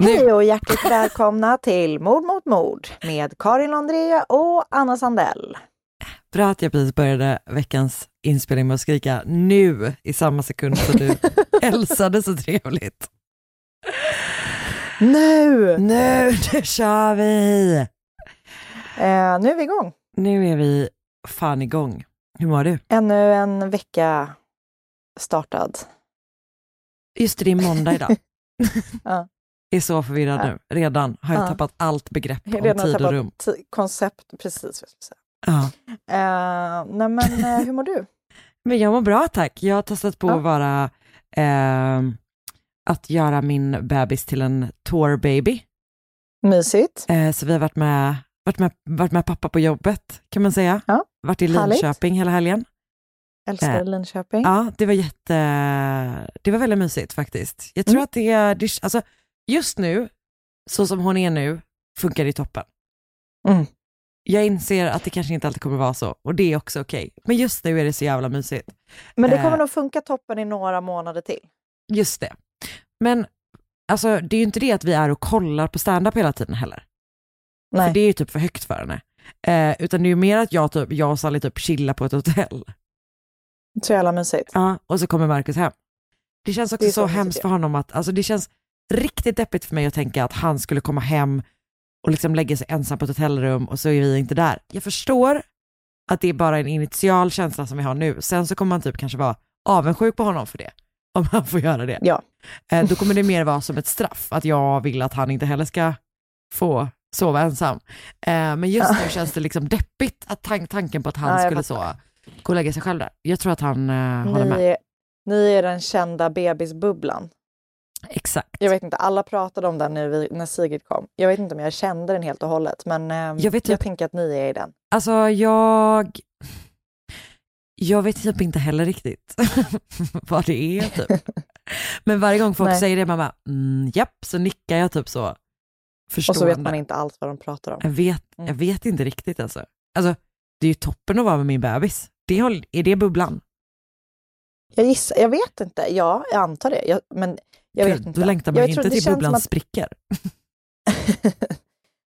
Hej och hjärtligt välkomna till Mord mot mord med Karin Andrea och Anna Sandell. Bra att jag precis började veckans inspelning med att skrika nu i samma sekund som du hälsade så trevligt. Nu! Nu, nu kör vi! Eh, nu är vi igång. Nu är vi fan igång. Hur mår du? Ännu en vecka startad. Just det, det är måndag idag. Ja. Är så förvirrad Ja. nu. Redan har jag Ja. tappat allt begrepp om Redan tid och rum. koncept, precis. Ja. Eh, nej men eh, hur mår du? Men jag mår bra tack. Jag har testat på Ja. att vara, ehm, att göra min bebis till en tour baby. Mysigt? Eh, så vi har varit med, varit, med, varit med pappa på jobbet kan man säga. Ja. Varit i Härligt. Linköping hela helgen. Älskar Linköping. Ja, det var jätte, det var väldigt mysigt faktiskt. Jag tror Mm. att det, är- det, alltså just nu, så som hon är nu, funkar det toppen. Mm. Jag inser att det kanske inte alltid kommer vara så och det är också okej. Men just nu är det så jävla mysigt. Men det eh. kommer nog funka toppen i några månader till. Just det. Men alltså, det är ju inte det att vi är och kollar på stand-up hela tiden heller. Nej. För det är ju typ för högt för henne. Eh, utan det är ju mer att jag, typ, jag och Sally typ chillar på ett hotell. Så jävla mysigt. Ja, och så kommer Marcus hem. Det känns också Det så så hemskt för honom att, alltså det känns riktigt deppigt för mig att tänka att han skulle komma hem och liksom lägga sig ensam på ett hotellrum och så är vi inte där. Jag förstår att det är bara en initial känsla som vi har nu. Sen så kommer man typ kanske vara avundsjuk på honom för det. Om han får göra det. Ja. Eh, då kommer det mer vara som ett straff, att jag vill att han inte heller ska få sova ensam. Eh, men just nu känns det liksom deppigt att tan- tanken på att han Ja, skulle så gå och lägga sig själv där. Jag tror att han eh, håller Ni med. är, ni är den kända bebisbubblan. Exakt. Jag vet inte, alla pratade om den nu vi- när Sigrid kom. Jag vet inte om jag kände den helt och hållet, men eh, Jag jag, vet typ- tänker att ni är i den. Alltså jag... Jag vet typ inte heller riktigt vad det är typ. Men varje gång folk Nej. säger det, man bara, mm, japp, så nickar jag typ så Och förstående. så vet man inte alls vad de pratar om. Jag vet, Mm. jag vet inte riktigt alltså. Alltså, det är ju toppen att vara med min bebis. Det är det bubblan? Jag gissar, jag vet inte. Ja, jag antar det. Jag, men jag vet Gud, inte. Då längtar man Jag ju inte det till känns bubblan att- spricker.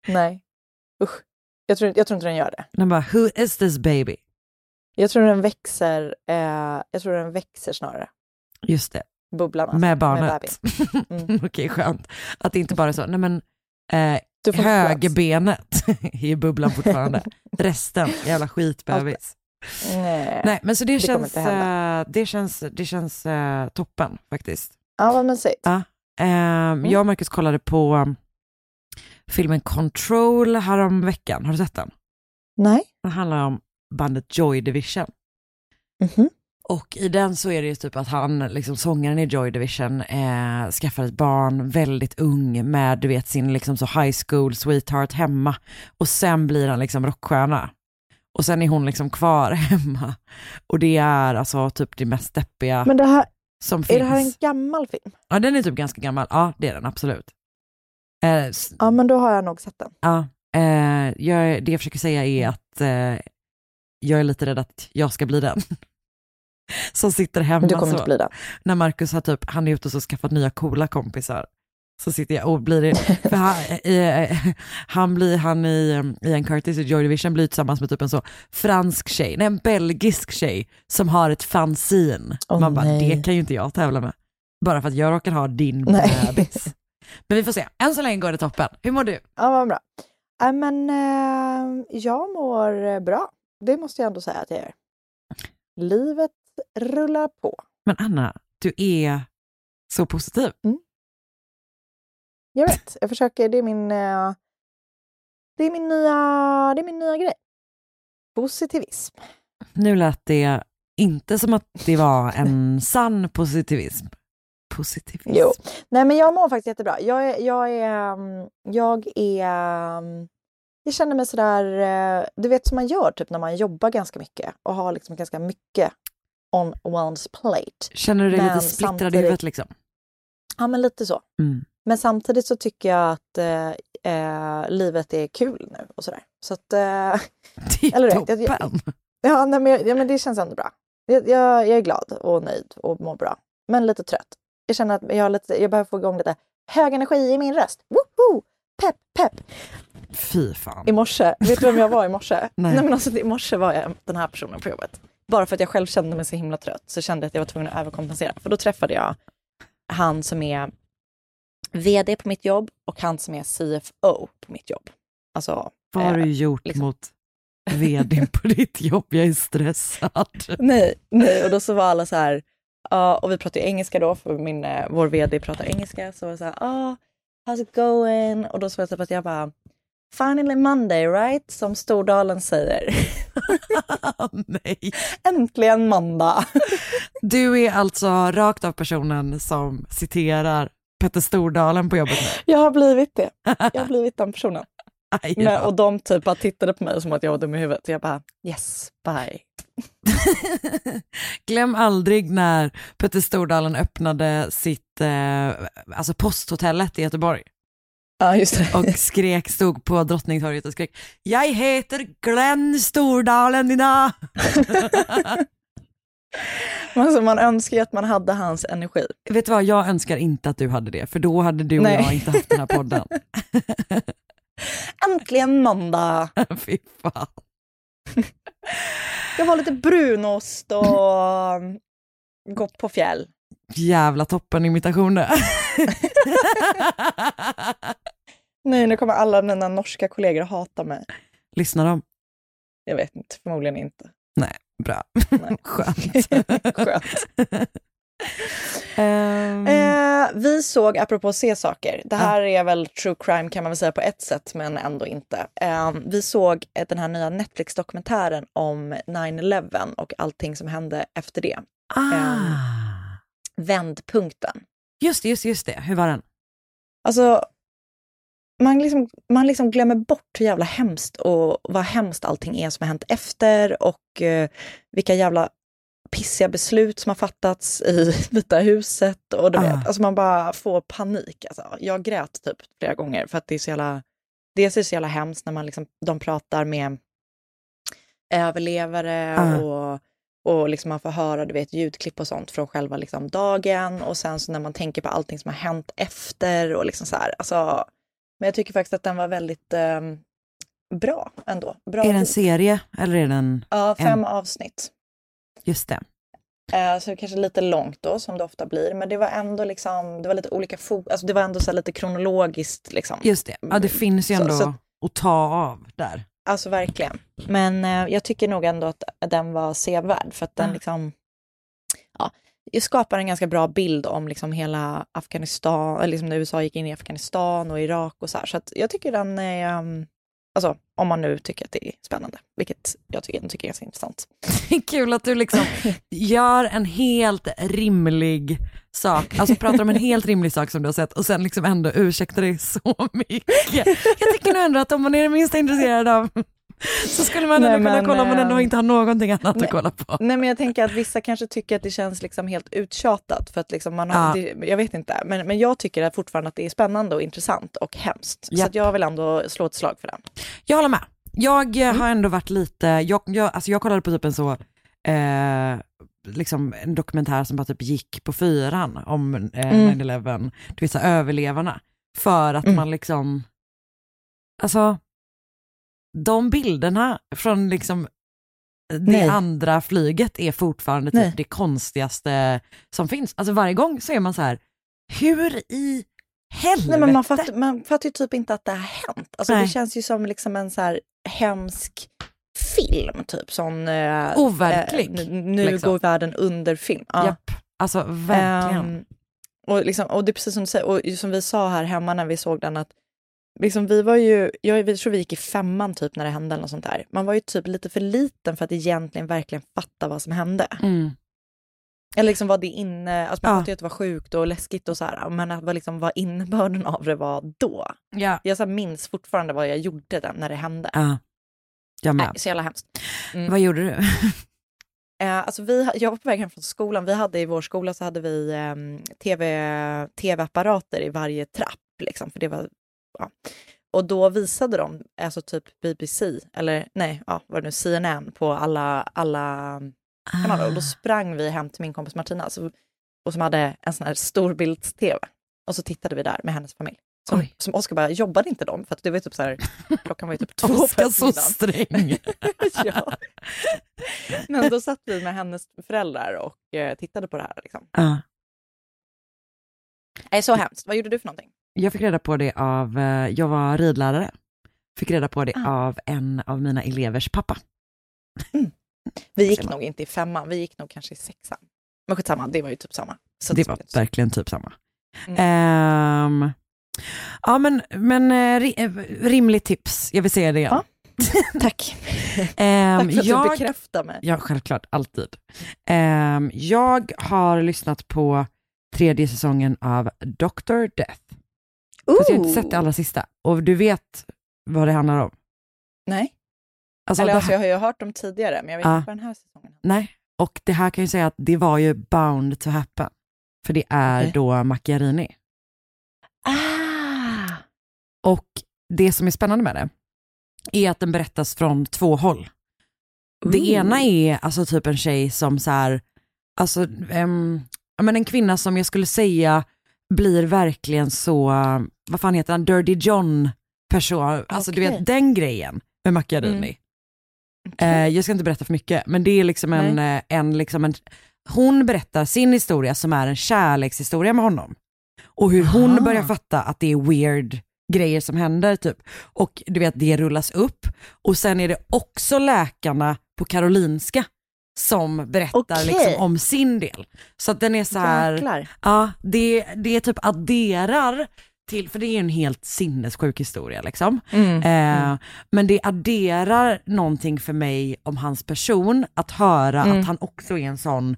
Nej. Usch. Jag tror, jag tror inte den gör det. Den bara, who is this baby? Jag tror den växer, eh, jag tror den växer snarare. Just det, Bubblan alltså. med barnet. Mm. Okej, skönt. Att det inte bara är så, nej men eh, högerbenet är i bubblan fortfarande. Resten, jävla skitbebis. Nej. Nej, men så det, det känns, inte hända. eh, det känns, det känns eh, toppen faktiskt. Ja, vad mysigt. Ja. Eh, Jag och Marcus kollade på um, filmen Control härom veckan. Har du sett den? Nej. Den handlar om bandet Joy Division. Mhm. Och i den så är det ju typ att han, liksom sångaren i Joy Division, eh, skaffar ett barn väldigt ung med du vet sin liksom så high school sweetheart hemma. Och sen blir han liksom rockstjärna. Och sen är hon liksom kvar hemma. Och det är alltså typ det mest deppiga Men det här, som är finns. det här en gammal film? Ja den är typ ganska gammal, ja det är den absolut. Eh, Ja, men då har jag nog sett den. Ja, eh, jag, det jag försöker säga är att eh, jag är lite rädd att jag ska bli den. Som sitter hemma Men du kommer så, inte bli det. när Markus har typ, han är ute och så skaffat nya coola kompisar. Så sitter jag och blir för han, eh, han blir, han i, i en Curtis i Joy Division blir tillsammans med typ en så fransk tjej, nej en belgisk tjej som har ett fanzine. Åh, Man bara, nej. det kan ju inte jag tävla med. Bara för att jag råkar ha din bebis. Men vi får se, än så länge går det toppen. Hur mår du? Ja, vad bra. Ja, men eh, jag mår eh, bra. Det måste jag ändå säga att jag gör. Livet rullar på. Men Anna, du är så positiv. Jag vet, jag försöker. Det är min, eh, det är min, nya, det är min nya grej. Positivism. Nu lät det inte som att det var en sann positivism. Positivism. Jo. Nej, men jag mår faktiskt jättebra. Jag är, jag är, mm, jag är, mm, jag känner mig sådär, eh, du vet som man gör typ när man jobbar ganska mycket och har liksom ganska mycket on one's plate. Känner du dig Men lite splittrad i huvudet liksom? Ja, men lite så. Mm. Men samtidigt så tycker jag att eh, eh, livet är kul nu och sådär. Så att, eh, Det är Eller rätt, jag- jag- toppen. ja, nej, men, jag- ja, men det känns ändå bra. Jag, jag, är glad och nöjd och mår bra. Men lite trött. Jag känner att jag, har lite, jag behöver få igång lite hög energi i min röst. Woho! Pepp, pepp! Fy fan. I morse, vet du vem jag var i morse? Nej. men alltså, I morse var jag den här personen på jobbet. Bara för att jag själv kände mig så himla trött så kände jag att jag var tvungen att överkompensera. För då träffade jag han som är VD på mitt jobb och han som är CFO på mitt jobb. Alltså, Vad har eh, du gjort liksom. mot vdn på ditt jobb? Jag är stressad. Nej, nej, och då så var alla så här, ja, och vi pratar ju engelska då, för min, eh, vår vd pratar engelska, så var det så här, ah, how's it going? Och då så var det typ att jag bara, finally Monday right? Som Stordalen säger. Nej. Äntligen måndag! Du är alltså rakt av personen som citerar Petter Stordalen på jobbet nu. Jag har blivit det. Jag har blivit den personen. Aj, Men, ja. och de typ bara tittade på mig som att jag var dum i huvudet. Jag bara, yes, bye. Glöm aldrig när Petter Stordalen öppnade sitt, eh, alltså posthotellet i Göteborg Ja, just det. och skrek, stod på Drottningtorget och skrek Jag heter Glenn Stordalen idag. Alltså, man önskar ju att man hade hans energi. Vet du vad, jag önskar inte att du hade det, för då hade du och Nej. jag inte haft den här podden. Äntligen måndag! Fy fan. Jag var lite brunost och gått på fjäll. Jävla toppen-imitationer. Nej, nu kommer alla mina norska kollegor hata mig. Lyssnar de? Jag vet inte, förmodligen inte. Bra. Skönt. Skönt. Ehm, Eh, vi såg, apropå se saker, det här är väl true crime kan man väl säga på ett sätt, men ändå inte. Eh, vi såg eh, den här nya Netflix-dokumentären om 9-11 och allting som hände efter det. ah. Vändpunkten. Just det, just just det. Hur var den? Alltså, man liksom, man liksom glömmer bort hur jävla hemskt och vad hemskt allting är som har hänt efter och eh, vilka jävla pissiga beslut som har fattats i Vita huset. Och du Ah. vet, alltså man bara får panik. Alltså. Jag grät typ flera gånger för att det är så jävla, dels är det så jävla hemskt när man liksom, de pratar med överlevare Ah. och och liksom man får höra du vet, ljudklipp och sånt från själva liksom dagen. Och sen så när man tänker på allting som har hänt efter. och liksom så här, alltså, Men jag tycker faktiskt att den var väldigt eh, bra ändå. Bra Är det en serie eller är den, Ja, fem en- avsnitt. just det. Eh, så kanske lite långt då, som det ofta blir. Men det var ändå liksom, det var lite olika alltså det var ändå så lite kronologiskt. Liksom. Just det, ja det finns ju Så- ändå så- att ta av där. Alltså verkligen. Men eh, jag tycker nog ändå att den var sevärd för att den Ah. liksom, ja, det skapar en ganska bra bild om liksom hela Afghanistan, liksom när USA gick in i Afghanistan och Irak och så här. Så jag tycker den är, um, alltså om man nu tycker att det är spännande, vilket jag tycker, jag tycker är ganska intressant. Kul att du liksom gör en helt rimlig sak, alltså pratar om en helt rimlig sak som du har sett och sen liksom ändå ursäktar dig så mycket. Jag tycker nog ändå att om man är det minsta intresserad av så skulle man ändå kunna kolla om man ändå eh, inte har någonting annat nej. att kolla på. Nej men jag tänker att vissa kanske tycker att det känns liksom helt uttjatat för att liksom man har, Ja. det, jag vet inte, men, men jag tycker att fortfarande att det är spännande och intressant och hemskt. Japp. Så att jag vill ändå slå ett slag för den. Jag håller med. Jag eh, har ändå varit lite, jag, jag, alltså jag kollade på typ en så, eh, liksom en dokumentär som bara typ gick på fyran om eh, Mm. 9-11, du vet så överlevarna. För att Mm. man liksom, alltså, de bilderna från liksom det Nej. andra flyget är fortfarande typ det konstigaste som finns. Alltså varje gång så är man så här, hur i helvete? Nej, men man, fattar, man fattar ju typ inte att det har hänt. Alltså, Nej. det känns ju som liksom en så här hemsk film, typ. Sån, eh, Overklig, eh, nu liksom. går världen under film. Ja. Japp, alltså verkligen. Ehm, och, liksom, och det är precis som du säger, och som vi sa här hemma när vi såg den, att liksom vi var ju, jag tror vi gick i femman typ när det hände eller sånt där. Man var ju typ lite för liten för att egentligen verkligen fatta vad som hände. Mm. Eller liksom vad det inne, alltså man Ja. fattade ju att det var sjukt och läskigt och så här, men att vad, liksom, vad innebörden av det var då. Ja. Jag så här, minns fortfarande vad jag gjorde den när det hände. ja, jag med. Nej, så jävla hemskt. Mm. Vad gjorde du? Eh, alltså vi, jag var på väg hem från skolan. Vi hade i vår skola så hade vi ehm, TV, tv-apparater i varje trapp. Liksom, för det var, ja. Och då visade de, alltså typ BBC, eller nej, ja, vad det nu, CNN på alla, alla kanaler. Ah. Och då sprang vi hem till min kompis Martina, alltså, och som hade en sån här storbilds-tv. Och så tittade vi där med hennes familj. Som, Oj. som Oskar bara, jobbade inte de? För att det var ju typ så här, klockan var ju typ två på Oskar så eftermiddagen. sträng. ja. Men då satt vi med hennes föräldrar och eh, tittade på det här. Liksom. Ja. Nej, så hemskt. Vad gjorde du för någonting? Jag fick reda på det av, eh, jag var ridlärare, fick reda på det Ah. av en av mina elevers pappa. Vi gick nog inte i femman, vi gick nog kanske i sexan. Men skitsamma, det var ju typ samma. Så Det var så- verkligen typ samma. Mm. Ehm, ja men, men eh, eh, rimligt tips, jag vill säga det. Ja. Tack. Ehm, Tack för att jag, du bekräftar mig. Ja, självklart, alltid. Ehm, jag har lyssnat på tredje säsongen av Dr. Death. Fast jag har inte sett det allra sista. Och du vet vad det handlar om? Nej, Alltså, eller det alltså, här, jag har ju hört dem tidigare, men jag vet Ja. inte vad den här säsongen. Nej, och det här kan jag säga att det var ju bound to happen. För det är Okej. då Macchiarini. Ah! Och det som är spännande med det är att den berättas från två håll. Det Ooh. ena är alltså typ en tjej som så här, alltså ja, men en kvinna som jag skulle säga blir verkligen så, vad fan heter han, Dirty John person, alltså du Okej. vet den grejen med Macchiarini. Mm. Eh, jag ska inte berätta för mycket, men det är liksom en, eh, en, liksom en, hon berättar sin historia som är en kärlekshistoria med honom. Och hur hon Aha. börjar fatta att det är weird grejer som händer typ. Och du vet, det rullas upp. Och sen är det också läkarna på Karolinska som berättar Okej. liksom om sin del. Så att den är så här, Jäklar. ja det, det typ adderar till, för det är ju en helt sinnessjuk historia liksom. Mm. Eh, Men det adderar någonting för mig om hans person, att höra Mm. att han också är en sån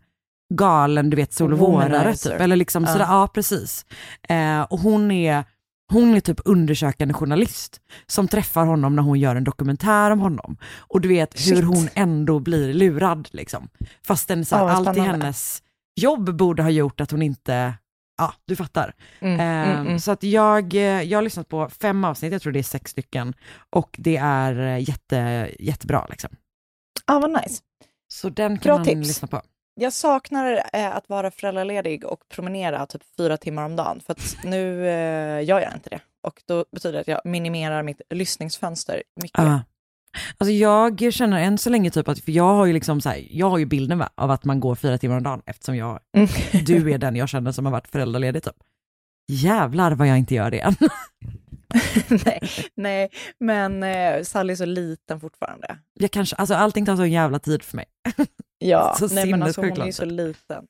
galen, du vet, sol och vårare typ. Eller liksom Ja. sådär, ja precis. Eh, och hon är, hon är typ undersökande journalist som träffar honom när hon gör en dokumentär om honom. Och du vet hur Shit. hon ändå blir lurad liksom. Fastän så här, vad allt i hennes jobb borde ha gjort att hon inte, ja du fattar. Mm. Eh, Mm, mm. Så att jag, eh, jag har lyssnat på fem avsnitt, jag tror det är sex stycken, och det är eh, jätte, jättebra. Liksom. Ja, vad nice. Så den kan Bra man tips. lyssna på. Jag saknar eh, att vara föräldraledig och promenera typ fyra timmar om dagen. För att nu eh, gör jag inte det. Och då betyder det att jag minimerar mitt lyssningsfönster mycket. Ja. Alltså jag känner än så länge typ att, för jag har ju liksom så här, jag har ju bilden va, av att man går fyra timmar om dagen eftersom jag, Mm. du är den jag känner som har varit föräldraledig typ. Jävlar vad jag inte gör det än. nej, nej, men eh, Sally är så liten fortfarande. Jag kanske, alltså allting tar så jävla tid för mig. Ja, Så nej, men alltså, hon är ju så liten.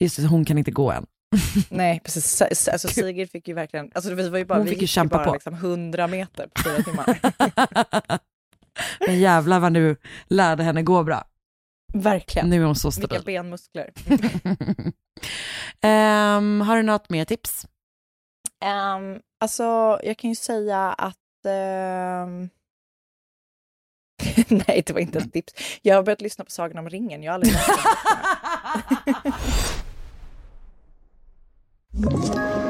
Just det, hon kan inte gå än. Nej, precis. Alltså, Sigrid fick ju verkligen, alltså, vi var ju bara, Hon vi fick ju kämpa bara på. Liksom 100 meter på fyra timmar. Men jävlar vad du lärde henne gå bra. verkligen. Nu är hon så Vilka stabil. benmuskler. Ehm, har du något mer tips? Um, alltså, jag kan ju säga att... ehm, Nej, det var inte ett tips. Jag har börjat lyssna på Sagan om ringen. Jag har aldrig.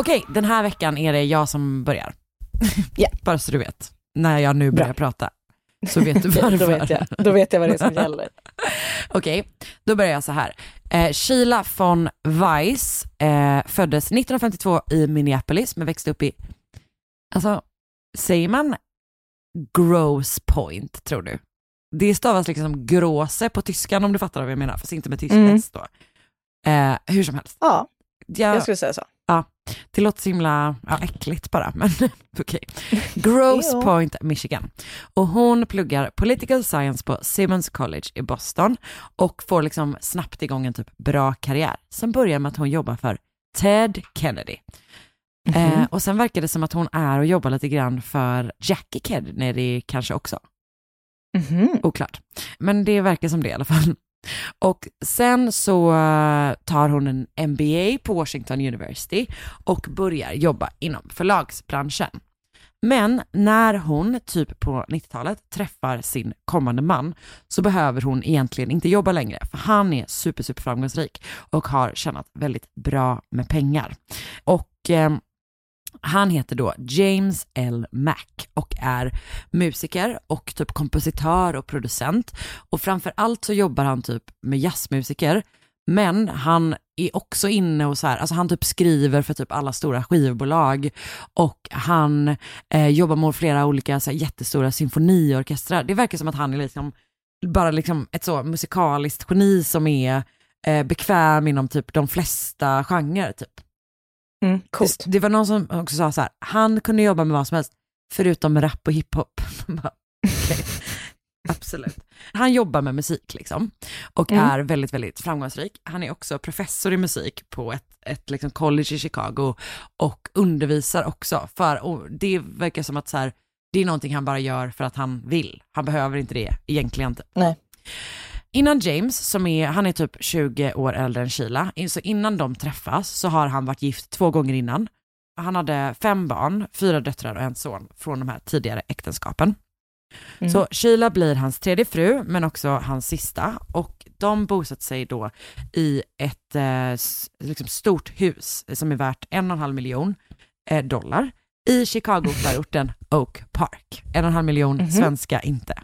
Okej, den här veckan är det jag som börjar. Ja. Bara så du vet, när jag nu börjar prata. Så vet du varför. Då vet jag, då vet jag vad det är som gäller. Okej, då börjar jag så här. Eh, Sheila von Weiss eh, föddes 1952 i Minneapolis men växte upp i, alltså säger man Gross Point tror du? Det stavas liksom som gråse på tyskan om du fattar vad jag menar, fast inte med tysk Mm. Då. Eh, hur som helst. Ja, Jag, jag skulle säga så. Det låter så himla ja, äckligt bara, men okej. Gross Jo. Point, Michigan. Och hon pluggar political science på Simmons College i Boston och får liksom snabbt igång en typ bra karriär som börjar med att hon jobbar för Ted Kennedy. Eh, och sen verkar det som att hon är och jobbar lite grann för Jackie Kennedy kanske också. Mhm. Oklart. Men det verkar som det i alla fall. Och sen så eh, tar hon en MBA på Washington University och börjar jobba inom förlagsbranschen. Men när hon, typ på 90-talet, träffar sin kommande man så behöver hon egentligen inte jobba längre för han är super, super framgångsrik och har tjänat väldigt bra med pengar. Och eh, han heter då James L. Mack och är musiker och typ kompositör och producent. Och framför allt så jobbar han typ med jazzmusiker. Men han är också inne och så här, alltså han typ skriver för typ alla stora skivbolag och han eh, jobbar med flera olika så här, jättestora symfoniorkestrar. Det verkar som att han är liksom bara liksom ett så musikaliskt geni som är eh, bekväm inom typ de flesta genrer typ. Mm, coolt. Det, det var någon som också sa så här, han kunde jobba med vad som helst, förutom rap och hiphop. Absolut. Han jobbar med musik liksom och Mm. är väldigt, väldigt framgångsrik. Han är också professor i musik på ett, ett liksom college i Chicago och undervisar också. För, och det verkar som att så här, det är någonting han bara gör för att han vill. Han behöver inte det egentligen. Typ. Nej. Innan James, som är, han är typ 20 år äldre än Sheila, så innan de träffas så har han varit gift två gånger innan. Han hade fem barn, fyra döttrar och en son från de här tidigare äktenskapen. Mm. Så Sheila blir hans tredje fru, men också hans sista. Och de bosatte sig då i ett eh, liksom stort hus som är värt en och en halv miljon eh, dollar i Chicago-förorten Oak Park. En och en halv miljon Mhm. svenska inte,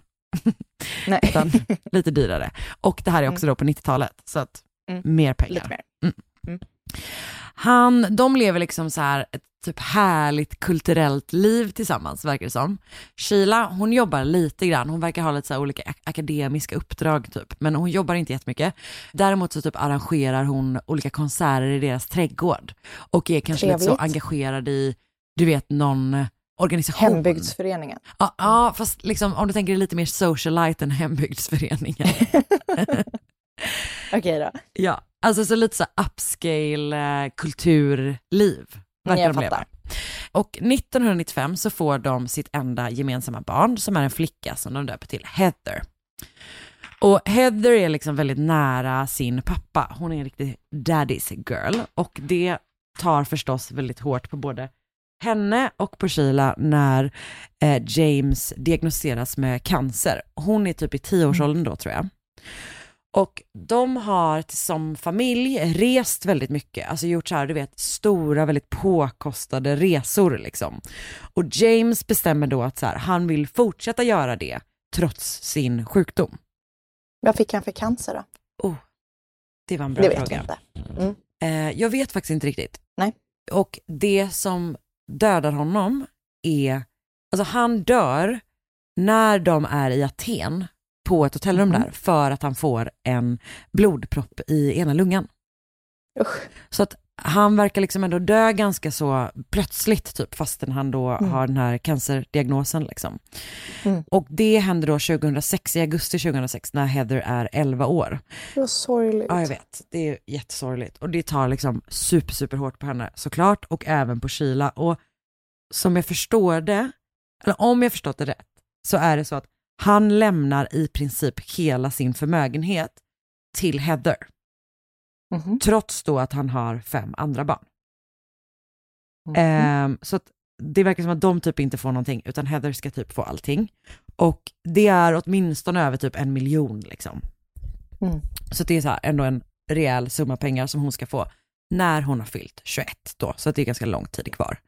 Nej, utan lite dyrare. Och det här är också då på 90-talet, så att Mm. mer pengar. lite mer. Han, de lever liksom så här ett typ härligt kulturellt liv tillsammans verkar det som. Sheila, hon jobbar lite grann, hon verkar ha lite så olika ak- akademiska uppdrag typ, men hon jobbar inte jättemycket. Däremot så typ arrangerar hon olika konserter i deras trädgård och är kanske lite så Trevligt. engagerad i, du vet någon organisation. Hembygdsföreningen. Ja, ja, fast liksom om du tänker dig lite mer socialite än hembygdsföreningen. Okej då. Ja, alltså så lite så upscale eh, kulturliv. Verkar Jag de leva. fattar. Och 1995 så får de sitt enda gemensamma barn som är en flicka som de döper till Heather. Och Heather är liksom väldigt nära sin pappa. Hon är en riktig daddy's girl och det tar förstås väldigt hårt på både henne och på Sheila när eh, James diagnostiseras med cancer. Hon är typ i tioårsåldern då tror jag. Och de har som familj rest väldigt mycket, alltså gjort så här, du vet, stora, väldigt påkostade resor liksom. Och James bestämmer då att så här, han vill fortsätta göra det trots sin sjukdom. Vad fick han för cancer då? Oh, det var en bra det vet fråga. jag inte. Mm. Eh, jag vet faktiskt inte riktigt. Nej. Och det som dödar honom är, alltså han dör när de är i Aten på ett hotellrum Mhm. där för att han får en blodpropp i ena lungan. Usch. Så att han verkar liksom ändå dö ganska så plötsligt typ fastän han då Mm. har den här cancerdiagnosen liksom. Mm. Och det händer då 2006, i augusti 2006 när Heather är 11 år. Var sorgligt. Ja jag vet, det är jättesorgligt och det tar liksom super super hårt på henne såklart och även på Sheila och som jag förstår det, eller om jag förstått det rätt, så är det så att han lämnar i princip hela sin förmögenhet till Heather. Mhm. Trots då att han har fem andra barn. Mhm. Ehm, så att det verkar som att de typ inte får någonting, utan Heather ska typ få allting. Och det är åtminstone över typ en miljon liksom. Mm. Så det är så här, ändå en rejäl summa pengar som hon ska få när hon har fyllt 21 då, så det är ganska lång tid kvar.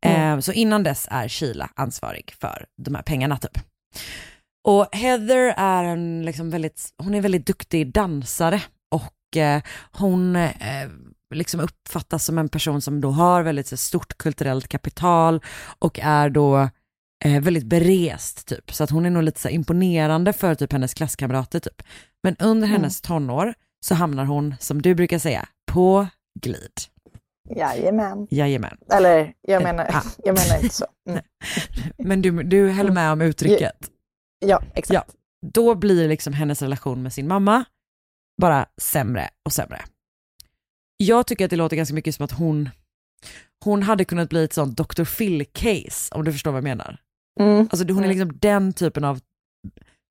Mm. Ehm, så innan dess är Sheila ansvarig för de här pengarna typ. Och Heather är en liksom väldigt, hon är väldigt duktig dansare eh, hon eh, liksom uppfattas som en person som då har väldigt så, stort kulturellt kapital och är då eh, väldigt berest typ. Så att hon är nog lite så imponerande för typ hennes klasskamrater typ. Men under Mm. hennes tonår så hamnar hon, som du brukar säga, på glid. Jajamän. Jajamän. Eller jag menar, Ah. jag menar inte så. Mm. Men du, du höll med om uttrycket. Ja, exakt. Ja, då blir liksom hennes relation med sin mamma bara sämre och sämre. Jag tycker att det låter ganska mycket som att hon, hon hade kunnat bli ett sånt Dr. Phil-case, om du förstår vad jag menar. Mm. Alltså hon är liksom den typen av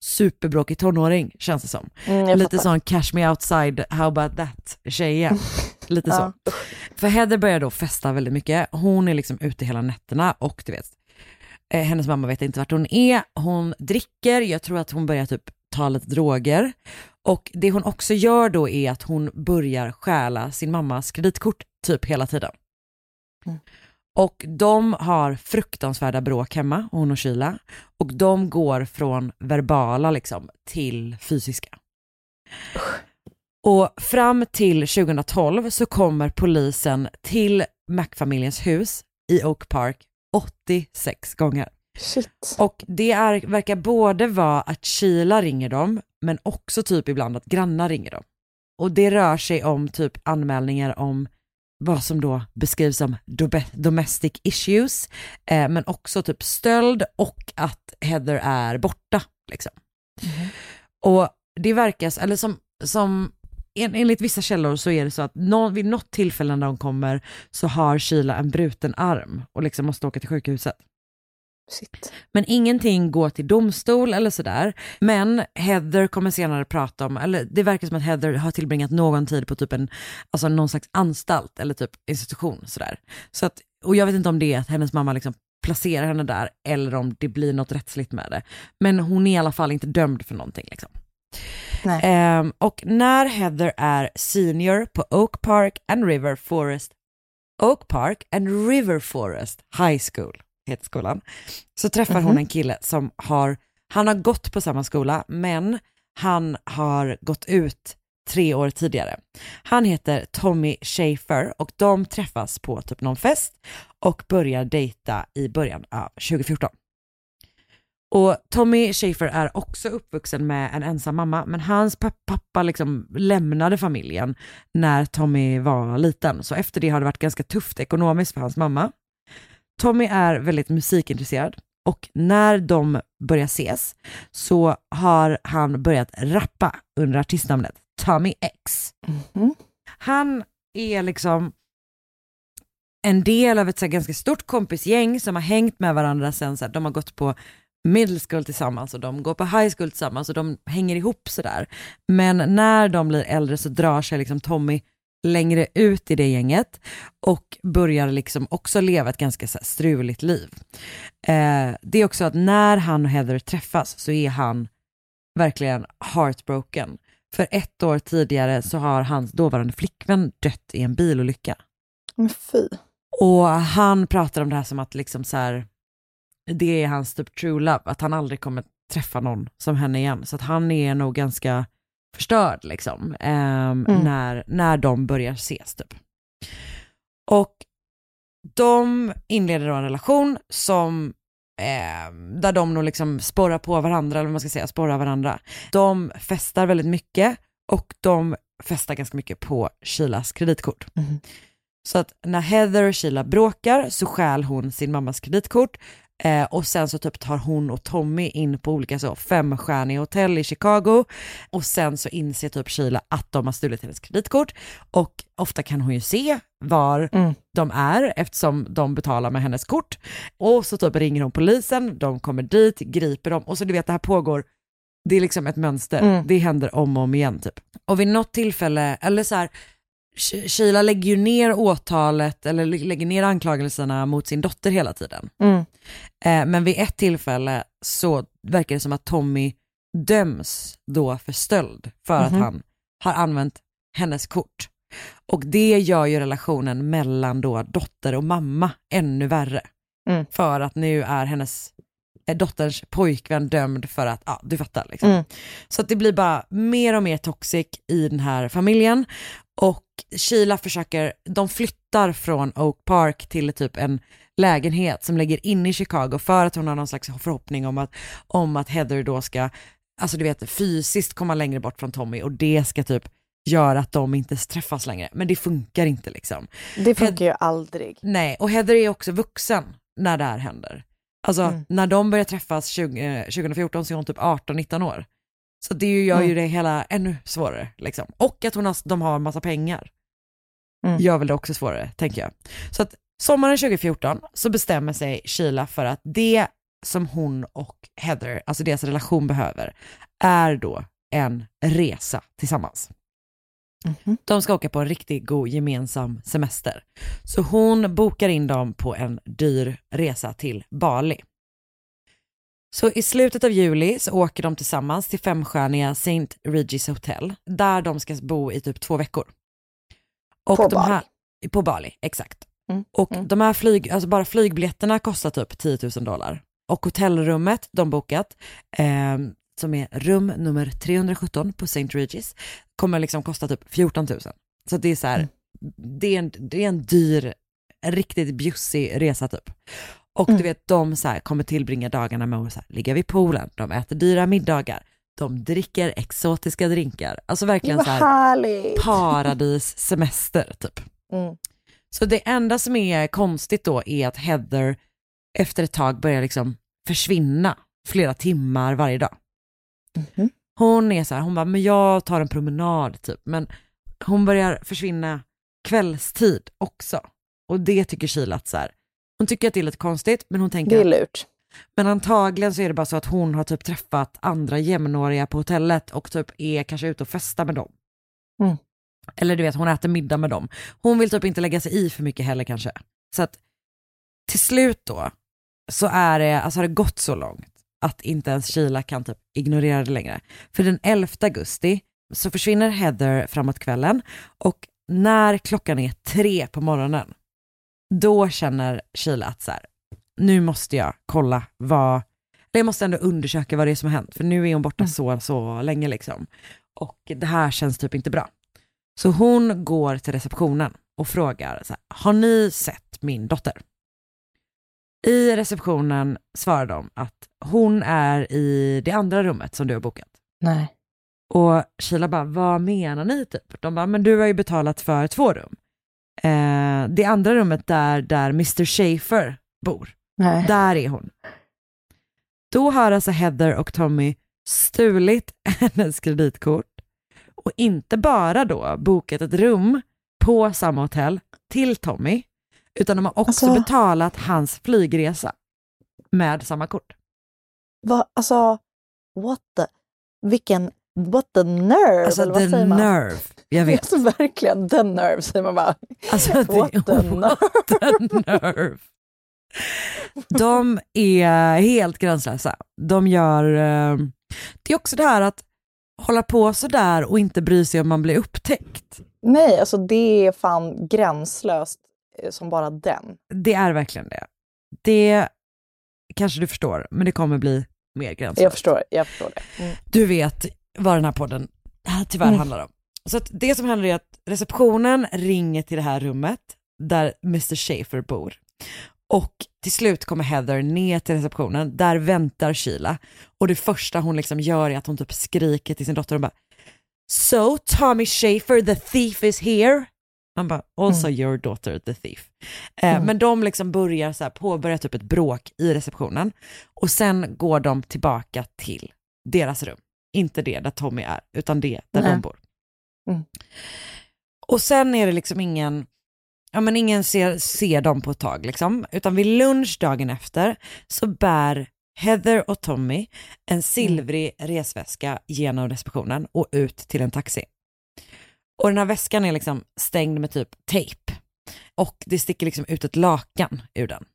superbråkig tonåring, känns det som. Mm, Lite fattar. sån cash me outside, how about that tjejen. Lite så. Ja. För Heather börjar då festa väldigt mycket. Hon är liksom ute hela nätterna och du vet, eh, hennes mamma vet inte vart hon är. Hon dricker, jag tror att hon börjar typ ta lite droger. Och det hon också gör då är att hon börjar stjäla sin mammas kreditkort typ hela tiden. Mm. Och de har fruktansvärda bråk hemma, hon och Sheila. Och de går från verbala liksom till fysiska. Och fram till 2012 så kommer polisen till Mac-familjens hus i Oak Park 86 gånger. Shit. Och det är, verkar både vara att Sheila ringer dem, men också typ ibland att grannar ringer dem. Och det rör sig om typ anmälningar om vad som då beskrivs som domestic issues, eh, men också typ stöld och att Heather är borta. Liksom. Och det verkar, eller som, som en, enligt vissa källor så är det så att nå, vid något tillfälle när de kommer så har Sheila en bruten arm och liksom måste åka till sjukhuset. Shit. Men ingenting går till domstol eller sådär. Men Heather kommer senare prata om, eller det verkar som att Heather har tillbringat någon tid på typ en, alltså någon slags anstalt eller typ institution sådär. Så att, och jag vet inte om det är att hennes mamma liksom placerar henne där eller om det blir något rättsligt med det. Men hon är i alla fall inte dömd för någonting liksom. Nej. Ehm, och när Heather är senior på Oak Park and River Forest, Oak Park and River Forest High School, heter skolan, så träffar hon Mhm. en kille som har, han har gått på samma skola, men han har gått ut tre år tidigare. Han heter Tommy Schaefer och de träffas på typ någon fest och börjar dejta i början av 2014. Och Tommy Schaefer är också uppvuxen med en ensam mamma, men hans pa- pappa liksom lämnade familjen när Tommy var liten. Så efter det har det varit ganska tufft ekonomiskt för hans mamma. Tommy är väldigt musikintresserad och när de börjar ses så har han börjat rappa under artistnamnet Tommy X. Mhm. Han är liksom en del av ett så ganska stort kompisgäng som har hängt med varandra sen så här, de har gått på middle school tillsammans och de går på high school tillsammans och de hänger ihop sådär. Men när de blir äldre så drar sig liksom Tommy längre ut i det gänget och börjar liksom också leva ett ganska så struligt liv. Eh, det är också att när han och Heather träffas så är han verkligen heartbroken. För ett år tidigare så har hans dåvarande flickvän dött i en bilolycka. Men fy. Och han pratar om det här som att liksom så här, det är hans typ true love, att han aldrig kommer träffa någon som henne igen. Så att han är nog ganska förstörd liksom, ehm, Mm. när, när de börjar ses typ. Och de inleder då en relation som ehm, där de nog liksom sporrar på varandra, eller vad man ska säga, sporrar varandra. De festar väldigt mycket och de festar ganska mycket på Sheilas kreditkort. Mhm. Så att när Heather och Sheila bråkar så stjäl hon sin mammas kreditkort eh, och sen så typ tar hon och Tommy in på olika så femstjärniga hotell i Chicago och sen så inser typ Sheila att de har stulit hennes kreditkort och ofta kan hon ju se var Mm. de är eftersom de betalar med hennes kort och så typ ringer hon polisen, de kommer dit, griper dem och så du vet det här pågår det är liksom ett mönster, Mm. det händer om och om igen typ. Och vid något tillfälle, eller så här, Sheila lägger ju ner åtalet eller lä- lägger ner anklagelserna mot sin dotter hela tiden. Mm. Eh, men vid ett tillfälle så verkar det som att Tommy döms då för stöld för Mhm. att han har använt hennes kort. Och det gör ju relationen mellan då dotter och mamma ännu värre. Mm. För att nu är hennes eh, dotterns pojkvän dömd för att, ja du fattar liksom. Mm. Så att det blir bara mer och mer toxic i den här familjen. Och Sheila försöker, de flyttar från Oak Park till typ en lägenhet som ligger inne i Chicago för att hon har någon slags förhoppning om att, om att Heather då ska, alltså du vet fysiskt komma längre bort från Tommy och det ska typ göra att de inte träffas längre. Men det funkar inte liksom. Det funkar ju aldrig. Nej, och Heather är också vuxen när det här händer. Alltså Mm. när de börjar träffas 20, eh, 2014 så är hon typ 18-19 år. Så det gör ju Mm. det hela ännu svårare. Liksom. Och att hon har, de har massa pengar Mm. gör väl det också svårare, tänker jag. Så att sommaren 2014 så bestämmer sig Sheila för att det som hon och Heather, alltså deras relation behöver, är då en resa tillsammans. Mhm. De ska åka på en riktigt god gemensam semester. Så hon bokar in dem på en dyr resa till Bali. Så i slutet av juli så åker de tillsammans till femstjärniga St. Regis Hotel, där de ska bo i typ två veckor. Och På de Bali. Här, på Bali, exakt. Mm, Och mm. de här flyg, alltså bara flygbiljetterna kostar typ 10 000 dollar. Och hotellrummet de bokat, eh, som är rum nummer 317 på St. Regis, kommer liksom kosta typ 14 000. Så det är så här, Mm. det, är en, det är en dyr, en riktigt bjussig resa typ. Och Mm. du vet, de så här, kommer tillbringa dagarna med att så här, ligga vid poolen, de äter dyra middagar, de dricker exotiska drinkar. Alltså verkligen så här paradissemester typ. Mm. Så det enda som är konstigt då är att Heather efter ett tag börjar liksom försvinna flera timmar varje dag. Mhm. Hon är så här, hon bara, men jag tar en promenad typ, men hon börjar försvinna kvällstid också. Och det tycker Sheila att så här, hon tycker att det är lite konstigt, men hon tänker Det är lurt. men antagligen så är det bara så att hon har typ träffat andra jämnåriga på hotellet och typ är kanske ute och festar med dem. Mm. Eller du vet, hon äter middag med dem. Hon vill typ inte lägga sig i för mycket heller kanske. Så att till slut då så är det, alltså har det gått så långt att inte ens Sheila kan typ ignorera det längre. För den 11 augusti så försvinner Heather framåt kvällen och när klockan är tre på morgonen då känner Sheila att så här, nu måste jag kolla vad, eller jag måste ändå undersöka vad det är som har hänt, för nu är hon borta så, så länge liksom. Och det här känns typ inte bra. Så hon går till receptionen och frågar, så här, har ni sett min dotter? I receptionen svarar de att hon är i det andra rummet som du har bokat. Nej. Och Sheila bara, vad menar ni typ? De bara, men du har ju betalat för två rum. Eh, det andra rummet där, där Mr. Schaefer bor, Nej. där är hon. Då har alltså Heather och Tommy stulit hennes kreditkort och inte bara då bokat ett rum på samma hotell till Tommy, utan de har också Alltså- betalat hans flygresa med samma kort. Va, alltså, what the, vilken, what the nerve, Alltså the nerve, jag vet. Alltså verkligen, the nerve säger man bara. Alltså, det, What the what the nerve. De är helt gränslösa. De gör, eh, det är också det här att hålla på sådär och inte bry sig om man blir upptäckt. Nej, alltså det är fan gränslöst eh, som bara den. Det är verkligen det. Det kanske du förstår, men det kommer bli mer gränslöst. Jag förstår, jag förstår det. Mm. Du vet vad den här podden tyvärr Mm. handlar om. Så att det som händer är att receptionen ringer till det här rummet där Mr. Schaefer bor. Och till slut kommer Heather ner till receptionen, där väntar Sheila. Och det första hon liksom gör är att hon typ skriker till sin dotter och bara So Tommy Schaefer the thief is here. Man bara, also your daughter the thief. Eh, Mm. Men de liksom börjar så här, påbörjar typ ett bråk i receptionen och sen går de tillbaka till deras rum. Inte det där Tommy är, utan det där Nej. de bor. Mm. Och sen är det liksom ingen, ja men ingen ser, ser dem på ett tag liksom, utan vid lunch dagen efter så bär Heather och Tommy en silvrig resväska genom receptionen och ut till en taxi. Och den här väskan är liksom stängd med typ tejp och det sticker liksom ut ett lakan ur den.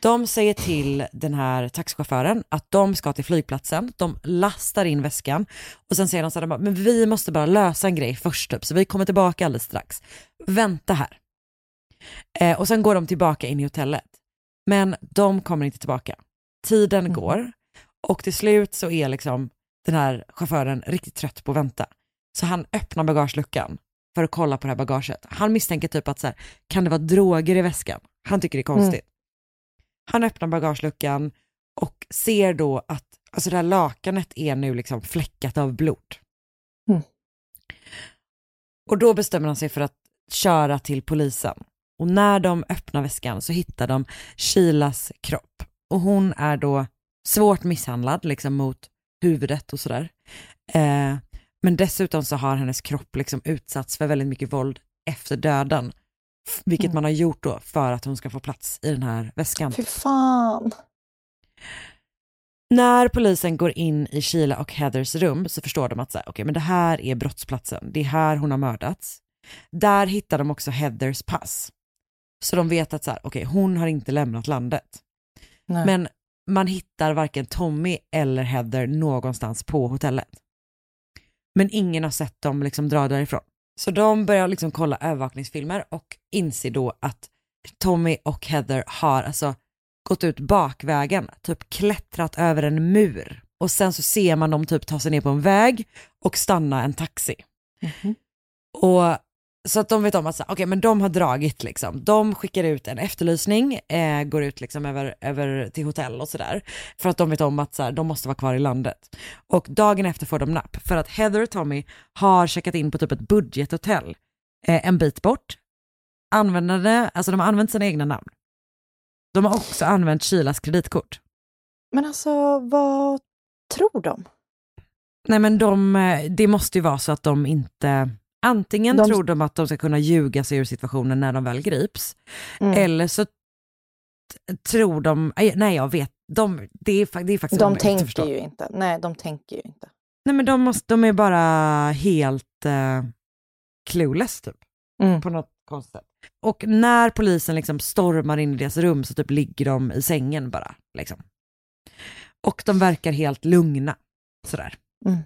De säger till den här taxichauffören att de ska till flygplatsen, de lastar in väskan och sen säger de så här, men vi måste bara lösa en grej först typ, så vi kommer tillbaka alldeles strax. Vänta här. Eh, och sen går de tillbaka in i hotellet. Men de kommer inte tillbaka. Tiden går och till slut så är liksom den här chauffören riktigt trött på att vänta. Så han öppnar bagageluckan för att kolla på det här bagaget. Han misstänker typ att så här, kan det vara droger i väskan? Han tycker det är konstigt. Han öppnar bagageluckan och ser då att alltså det här lakanet är nu liksom fläckat av blod. Mm. Och då bestämmer han sig för att köra till polisen. Och när de öppnar väskan så hittar de Sheilas kropp. Och hon är då svårt misshandlad, liksom mot huvudet och sådär. Eh, men dessutom så har hennes kropp liksom utsatts för väldigt mycket våld efter döden. Vilket Mm. man har gjort då för att hon ska få plats i den här väskan. Fy fan. När polisen går in i Sheila och Heathers rum så förstår de att så här, okej, men det här är brottsplatsen, det är här hon har mördats. Där hittar de också Heathers pass. Så de vet att så här, okej, hon har inte lämnat landet. Nej. Men man hittar varken Tommy eller Heather någonstans på hotellet. Men ingen har sett dem liksom dra därifrån. Så de börjar liksom kolla övervakningsfilmer och inser då att Tommy och Heather har alltså gått ut bakvägen, typ klättrat över en mur. Och sen så ser man dem typ ta sig ner på en väg och stanna en taxi. Och så att de vet om att okej men de har dragit liksom. De skickar ut en efterlysning, eh, går ut liksom över, över till hotell och sådär. För att de vet om att så här, de måste vara kvar i landet. Och dagen efter får de napp för att Heather och Tommy har checkat in på typ ett budgethotell eh, en bit bort. Användande, alltså de har använt sina egna namn. De har också använt Kilas kreditkort. Men alltså, vad tror de? Nej men de, eh, det måste ju vara så att de inte, antingen De- tror de att de ska kunna ljuga sig ur situationen när de väl grips, Mm. eller så tror de, aj, nej jag vet, de, det, är, det är faktiskt De tänker ju inte. Nej, de tänker ju inte. Nej men de, måste, de är bara helt eh, clueless typ, Mm. på något konstigt sätt. Och när polisen liksom stormar in i deras rum så typ ligger de i sängen bara. Liksom. Och de verkar helt lugna. Sådär. Mm.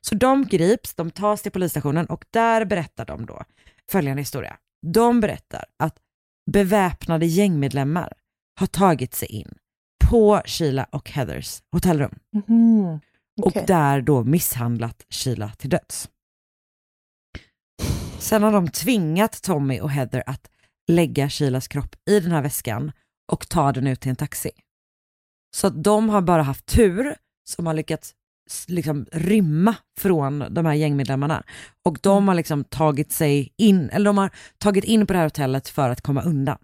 Så de grips, de tas till polisstationen och där berättar de då följande historia. De berättar att beväpnade gängmedlemmar har tagit sig in på Sheila och Heathers hotellrum Mhm. Okej. och där då misshandlat Sheila till döds. Sen har de tvingat Tommy och Heather att lägga Sheilas kropp i den här väskan och ta den ut till en taxi. Så att de har bara haft tur som har lyckats liksom rymma från de här gängmedlemmarna. Och de har liksom tagit sig in, eller de har tagit in på det här hotellet för att komma undan.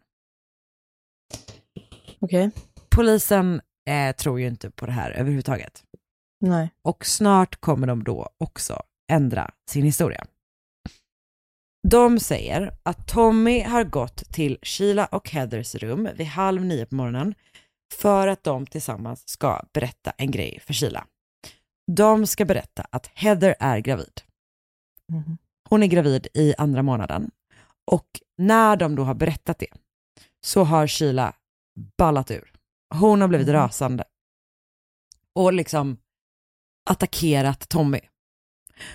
Okej. Polisen eh, tror ju inte på det här överhuvudtaget. Nej. och snart kommer de då också ändra sin historia. De säger att Tommy har gått till Sheila och Heathers rum vid halv nio på morgonen för att de tillsammans ska berätta en grej för Sheila. De ska berätta att Heather är gravid. Mhm. Hon är gravid i andra månaden och när de då har berättat det så har Sheila ballat ur. Hon har blivit Mhm. rasande och liksom attackerat Tommy.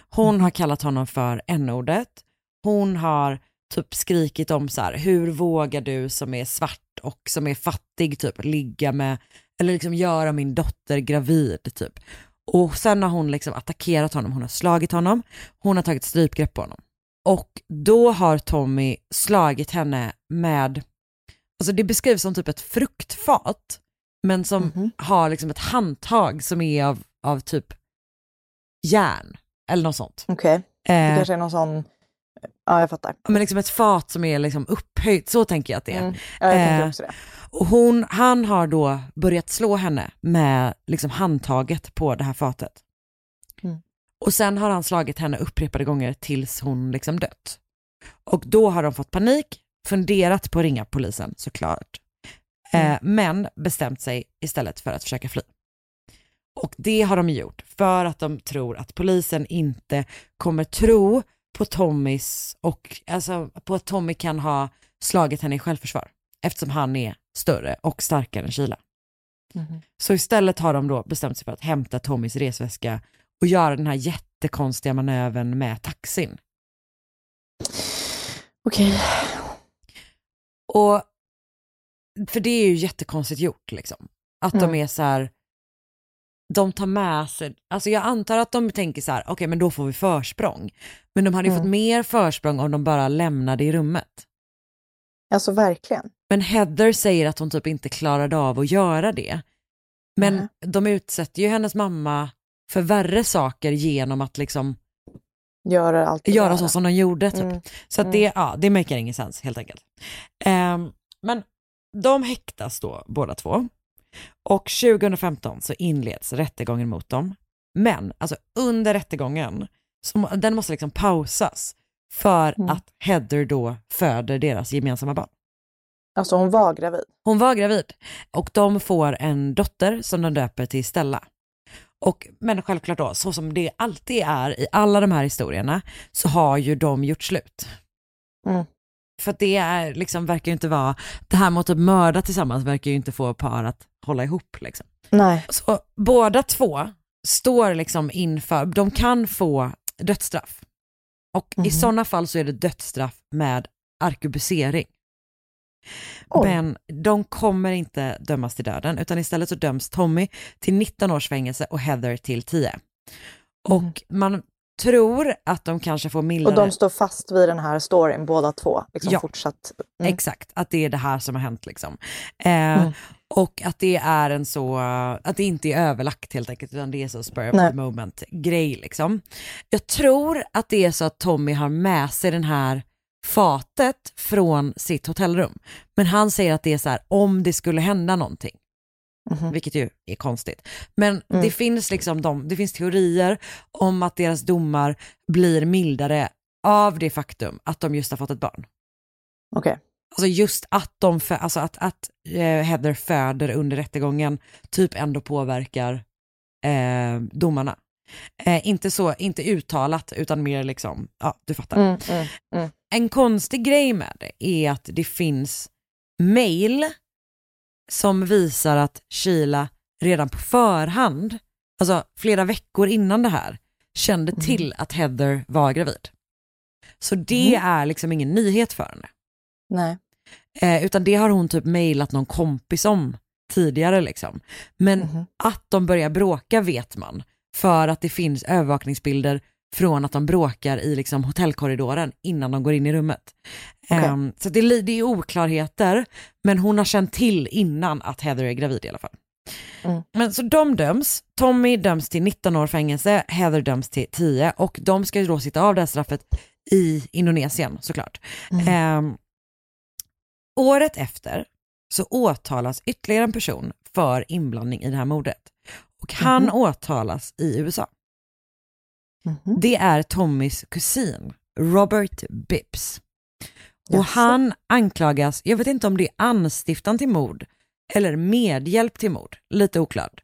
Hon har kallat honom för n-ordet. Hon har typ skrikit om så här, hur vågar du som är svart och som är fattig typ ligga med, eller liksom göra min dotter gravid typ. Och sen har hon liksom attackerat honom, hon har slagit honom, hon har tagit strypgrepp på honom. Och då har Tommy slagit henne med, alltså det beskrivs som typ ett fruktfat, men som Mhm. har liksom ett handtag som är av, av typ järn eller något sånt. Okej. Det Eh, kanske är någon sån Ja, jag fattar. Men liksom ett fat som är liksom upphöjt, så tänker jag att det är. Mm. Ja, jag tänker Eh, också det. Och hon, han har då börjat slå henne med liksom handtaget på det här fatet. Mm. Och sen har han slagit henne upprepade gånger tills hon liksom dött. Och då har de fått panik, funderat på att ringa polisen såklart. Mm. Eh, men bestämt sig istället för att försöka fly. Och det har de gjort för att de tror att polisen inte kommer tro på Tommys och alltså på att Tommy kan ha slagit henne i självförsvar eftersom han är större och starkare än Sheila. Mhm. Så istället har de då bestämt sig för att hämta Tommys resväska och göra den här jättekonstiga manövern med taxin. Okej. Och för det är ju jättekonstigt gjort liksom. Att de Mm. är så här, de tar med sig, alltså jag antar att de tänker så här, okej men då får vi försprång. Men de hade ju Mm. fått mer försprång om de bara lämnade i rummet. Alltså verkligen. Men Heather säger att hon typ inte klarade av att göra det. Men Nej. de utsätter ju hennes mamma för värre saker genom att liksom Göra allt göra så som de gjorde. Typ. Mm. Så att det, ja, det maker ingen sens helt enkelt. Ehm, men de häktas då båda två. Och 2015 så inleds rättegången mot dem. Men alltså under rättegången, så, den måste liksom pausas för Mm. att Heather då föder deras gemensamma barn. Alltså hon var gravid. Hon var gravid och de får en dotter som de döper till Stella. Och, men självklart då, så som det alltid är i alla de här historierna, så har ju de gjort slut. Mm. För det är, liksom, verkar ju inte vara, det här med att typ mörda tillsammans verkar ju inte få par att hålla ihop. Liksom. Nej. Så båda två står liksom inför, de kan få dödsstraff. Och i Mhm. sådana fall så är det dödsstraff med arkebusering. Men de kommer inte dömas till döden utan istället så döms Tommy till 19 års fängelse och Heather till 10. Och Mm. man tror att de kanske får mildare... Och de står fast vid den här storyn båda två. Liksom Ja. fortsatt. Mm. Exakt, att det är det här som har hänt liksom. Eh, Mm. Och att det är en så, att det inte är överlagt helt enkelt, utan det är så spur of Nej. the moment grej liksom. Jag tror att det är så att Tommy har med sig den här fatet från sitt hotellrum. Men han säger att det är så här, om det skulle hända någonting. Mhm. Vilket ju är konstigt. Men Mm. det finns liksom de, det finns teorier om att deras domar blir mildare av det faktum att de just har fått ett barn. Okej. Alltså just att, de, fö- alltså att, att eh, Heather föder under rättegången typ ändå påverkar eh, domarna. Eh, inte så, inte uttalat utan mer liksom, ja du fattar. Mm, mm, mm. En konstig grej med det är att det finns mail som visar att Sheila redan på förhand, alltså flera veckor innan det här, kände Mm. till att Heather var gravid. Så det Mm. är liksom ingen nyhet för henne. Nej. Eh, utan det har hon typ mejlat någon kompis om tidigare liksom. Men Mhm. att de börjar bråka vet man. För att det finns övervakningsbilder från att de bråkar i liksom hotellkorridoren innan de går in i rummet. Okej. Ehm, så det, det är oklarheter, men hon har känt till innan att Heather är gravid i alla fall. Mm. Men så de döms, Tommy döms till 19 år fängelse, Heather döms till 10 och de ska ju då sitta av det här straffet i Indonesien såklart. Mm. Ehm, året efter så åtalas ytterligare en person för inblandning i det här mordet. Och han Mhm. åtalas i USA. Mhm. Det är Tommys kusin, Robert Bibbs. Och Jaså? han anklagas, jag vet inte om det är anstiftan till mord eller medhjälp till mord, lite oklart.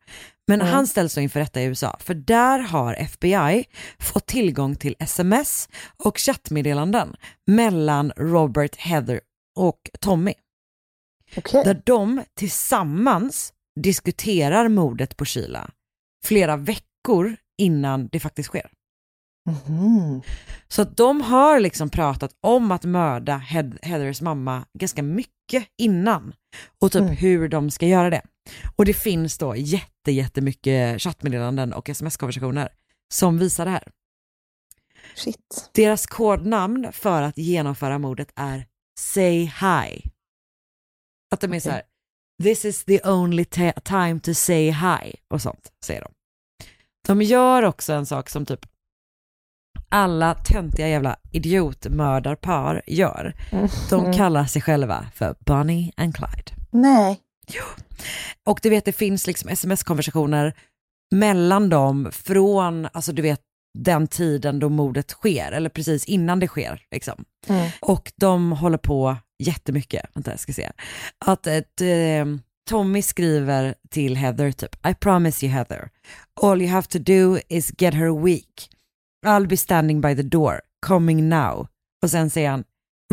Men Mm. han ställs då inför rätta i USA, för där har FBI fått tillgång till sms och chattmeddelanden mellan Robert, Heather och Tommy. Okej. Där de tillsammans diskuterar mordet på Sheila flera veckor innan det faktiskt sker. Mhm. Så att de har liksom pratat om att mörda Heathers mamma ganska mycket innan och typ Mm. hur de ska göra det. Och det finns då jätte, jättemycket chattmeddelanden och sms-konversationer som visar det här. Shit. Deras kodnamn för att genomföra mordet är Say Hi. Att de är så här, this is the only time to say hi och sånt, säger de. De gör också en sak som typ alla töntiga jävla idiotmördarpar gör. Mm. De kallar sig själva för Bonnie and Clyde. Nej. Och du vet, det finns liksom sms-konversationer mellan dem från, alltså du vet, den tiden då mordet sker, eller precis innan det sker. Liksom. Mm. Och de håller på jättemycket. Vänta, jag ska se. Att ett, eh, Tommy skriver till Heather typ, I promise you Heather, all you have to do is get her weak. I'll be standing by the door, coming now. Och sen säger han,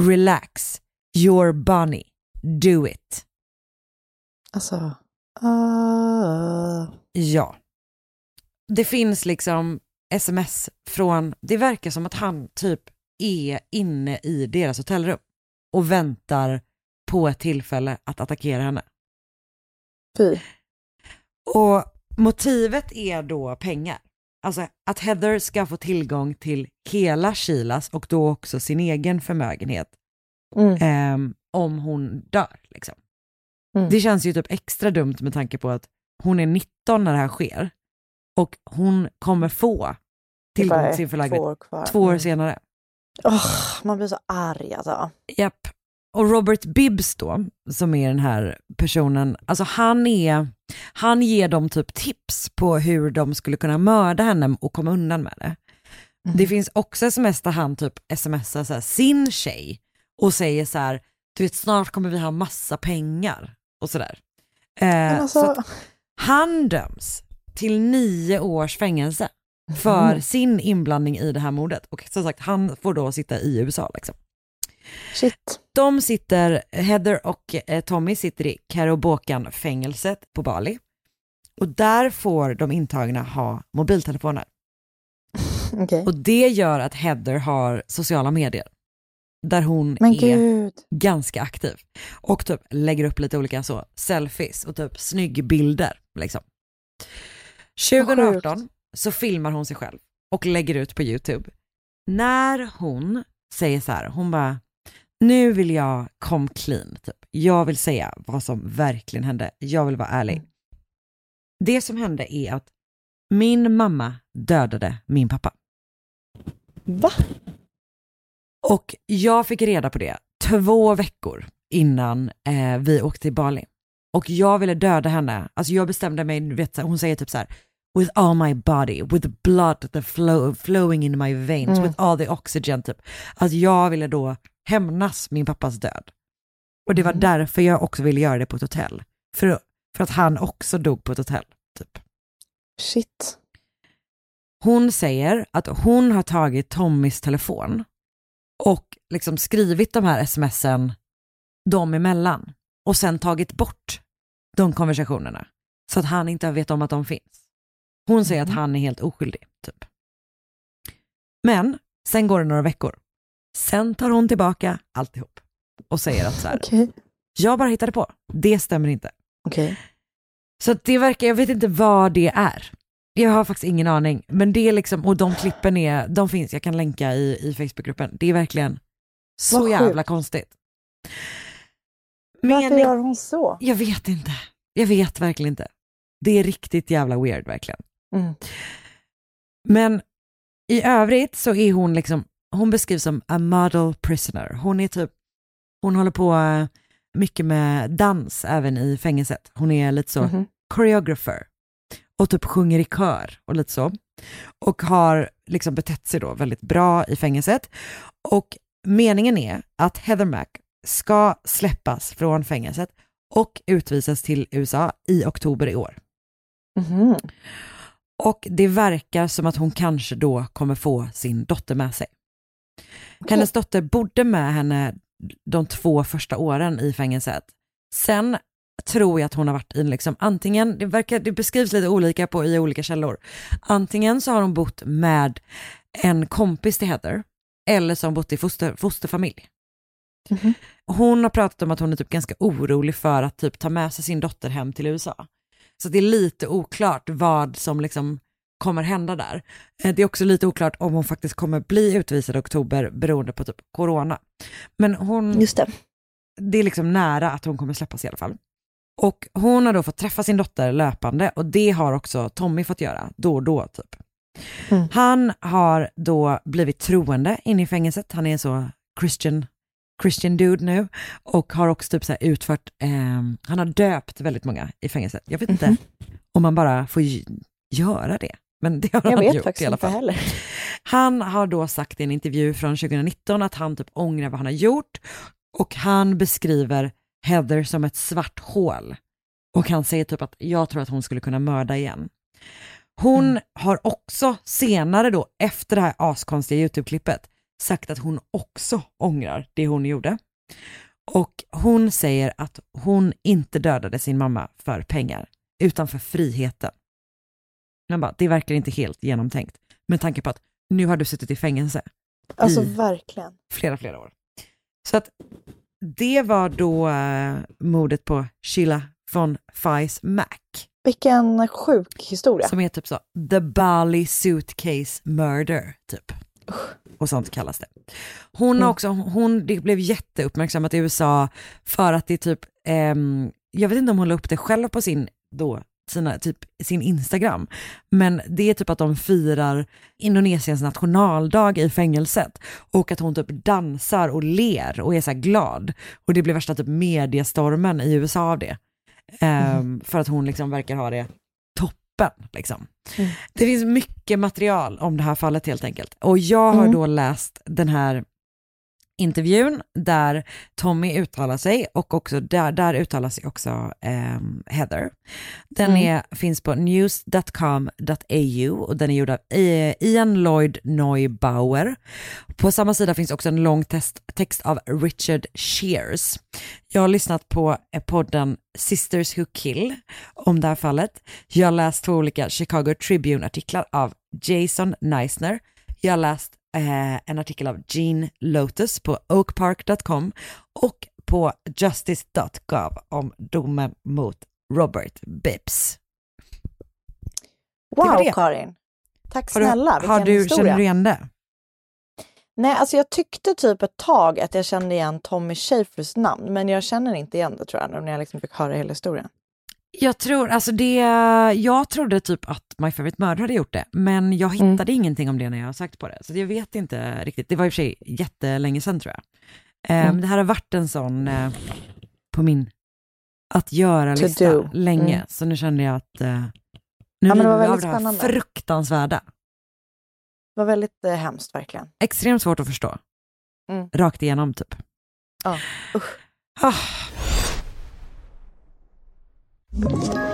relax, you're Bonnie, do it. Alltså. Uh... Ja. Det finns liksom sms från, det verkar som att han typ är inne i deras hotellrum och väntar på ett tillfälle att attackera henne. Fy. Och motivet är då pengar. Alltså att Heather ska få tillgång till hela Shilas och då också sin egen förmögenhet Mm. ehm, om hon dör. Liksom. Mm. Det känns ju typ extra dumt med tanke på att hon är 19 när det här sker och hon kommer få tillgång till sin två år kvar. två år Mm. senare. Åh, man blir så arg alltså. Japp. Och Robert Bibbs då, som är den här personen, alltså han är, han ger dem typ tips på hur de skulle kunna mörda henne och komma undan med det. Mm. Det finns också sms där han typ smsar så här, sin tjej och säger så här, du vet snart kommer vi ha massa pengar och sådär. Eh, alltså, så han döms till nio års fängelse för Mm. sin inblandning i det här mordet. Och som sagt, han får då sitta i USA liksom. shit. De sitter, Heather och eh, Tommy sitter i Karobokan-fängelset på Bali. Och där får de intagna ha mobiltelefoner. Okej. Och det gör att Heather har sociala medier. Där hon Men är gud. ganska aktiv. Och typ lägger upp lite olika så, selfies och typ snyggbilder. Liksom. 2018 så filmar hon sig själv och lägger ut på YouTube. När hon säger så här, hon bara, nu vill jag come clean, typ. jag vill säga vad som verkligen hände, jag vill vara ärlig. Det som hände är att min mamma dödade min pappa. Va? Och jag fick reda på det två veckor innan eh, vi åkte till Bali. Och jag ville döda henne. Alltså jag bestämde mig, vet, hon säger typ så här, with all my body, with blood the flow, flowing in my veins, Mm. with all the oxygen typ. Alltså jag ville då hämnas min pappas död. Och det var Mm. därför jag också ville göra det på ett hotell. För, för att han också dog på ett hotell. Typ. Shit. Hon säger att hon har tagit Tommys telefon och liksom skrivit de här smsen dem emellan och sen tagit bort de konversationerna så att han inte vet om att de finns. Hon säger att han är helt oskyldig, typ. Men sen går det några veckor. Sen tar hon tillbaka alltihop och säger att så här, Okej. jag bara hittade på, det stämmer inte. Okej. Så det verkar, jag vet inte vad det är. Jag har faktiskt ingen aning. Men det är liksom, och de klippen är, de finns, jag kan länka i, i Facebookgruppen. Det är verkligen så Vad jävla sjukt. konstigt. Varför Mening- gör hon så? Jag vet inte. Jag vet verkligen inte. Det är riktigt jävla weird verkligen. Mm. Men i övrigt så är hon liksom, hon beskrivs som a model prisoner. Hon är typ, hon håller på eh, mycket med dans även i fängelset. Hon är lite så Mhm. choreographer och typ sjunger i kör och lite så. Och har liksom betett sig då väldigt bra i fängelset. Och meningen är att Heather Mack ska släppas från fängelset och utvisas till USA i oktober i år. Mhm. Och det verkar som att hon kanske då kommer få sin dotter med sig. Hennes dotter bodde med henne de två första åren i fängelset. Sen tror jag att hon har varit i liksom, antingen, det, verkar, det beskrivs lite olika på, i olika källor. Antingen så har hon bott med en kompis till Heather, eller så har hon bott i foster, fosterfamilj. Mhm. Hon har pratat om att hon är typ ganska orolig för att typ ta med sig sin dotter hem till USA. Så det är lite oklart vad som liksom kommer hända där. Eh, Det är också lite oklart om hon faktiskt kommer bli utvisad i oktober beroende på typ corona. Men hon, Just det. det är liksom nära att hon kommer släppas i alla fall. Och hon har då fått träffa sin dotter löpande och det har också Tommy fått göra då och då typ. Mm. Han har då blivit troende inne i fängelset. Han är så Christian, Christian dude nu och har också typ så utfört, eh, han har döpt väldigt många i fängelset. Jag vet inte om man bara får göra det. Men det har Jag han gjort i alla fall. heller. Han har då sagt i en intervju från 2019 att han typ ångrar vad han har gjort och han beskriver Heather som ett svart hål. Och han säger typ att jag tror att hon skulle kunna mörda igen. Hon Mm. har också senare då, efter det här askonstiga YouTube-klippet, sagt att hon också ångrar det hon gjorde. Och hon säger att hon inte dödade sin mamma för pengar, utan för friheten. Jag bara, det är verkligen inte helt genomtänkt, med tanke på att nu har du suttit i fängelse Alltså i verkligen. flera, flera år. Så att det var då eh, mordet på Sheila von Feis Mac, Vilken sjuk historia. som är typ så, the Bali suitcase murder, typ. Och sånt kallas det. Hon har också, hon, det blev jätteuppmärksammat i USA för att det är typ, ehm, jag vet inte om hon la upp det själv på sin, då, sina, typ, sin Instagram, men det är typ att de firar Indonesiens nationaldag i fängelset och att hon typ dansar och ler och är så glad. Och det blir värsta typ mediestormen i USA av det. Ehm, För att hon liksom verkar ha det toppen. Liksom. Det finns mycket material om det här fallet helt enkelt. Och jag har Mm. då läst den här intervjun där Tommy uttalar sig och också där, där uttalar sig också ehm, Heather. Den Mm. är, finns på news.com.au och den är gjord av eh, Ian Lloyd Neubauer. På samma sida finns också en lång test, text av Richard Shears. Jag har lyssnat på eh, podden Sisters Who Kill om det här fallet. Jag har läst två olika Chicago Tribune-artiklar av Jason Neisner. Jag har läst eh, en artikel av Jean Lotus på oakpark.com och på justice.gov om domen mot Robert Bibbs. Wow det. Karin. Tack Har du, snälla, vilken har du, historia. känner du igen det? Nej, alltså jag tyckte typ ett tag att jag kände igen Tommy Schafers namn, men jag känner inte igen det tror jag, nu när jag liksom fick höra hela historien. Jag tror, alltså det, jag trodde typ att My Favorite Murder hade gjort det, men jag Mm. hittade ingenting om det när jag sökte på det. Så jag vet inte riktigt, det var i och för sig jättelänge sedan tror jag. Eh, Mm. men Det här har varit en sån eh, på min att göra-lista länge, Mm. så nu kände jag att eh, nu Ja, men det var vi av väldigt det här spännande. fruktansvärda. Det var väldigt eh, hemskt verkligen. Extremt svårt att förstå. Mm. Rakt igenom typ. Ja. Ah, Ett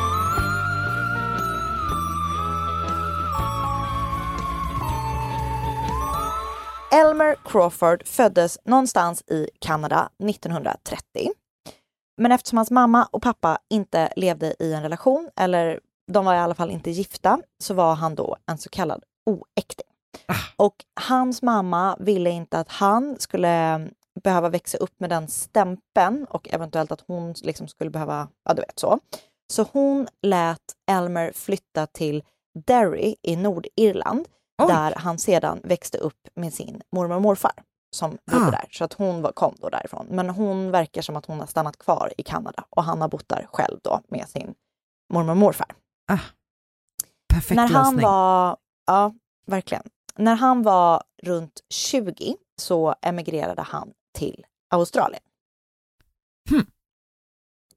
Elmer Crawford föddes någonstans i Kanada 1930. Men eftersom hans mamma och pappa inte levde i en relation, eller de var i alla fall inte gifta, så var han då en så kallad oäkting. Och hans mamma ville inte att han skulle behöva växa upp med den stämpeln och eventuellt att hon liksom skulle behöva, ja du vet så. Så hon lät Elmer flytta till Derry i Nordirland Oj. där han sedan växte upp med sin mormor och morfar som bodde Ah. där. Så att hon kom då därifrån. Men hon verkar som att hon har stannat kvar i Kanada och han har bott där själv då med sin mormor och morfar. ah. Perfekt När han lösning. var, ja verkligen. När han var runt 20 så emigrerade han till Australien. Hmm.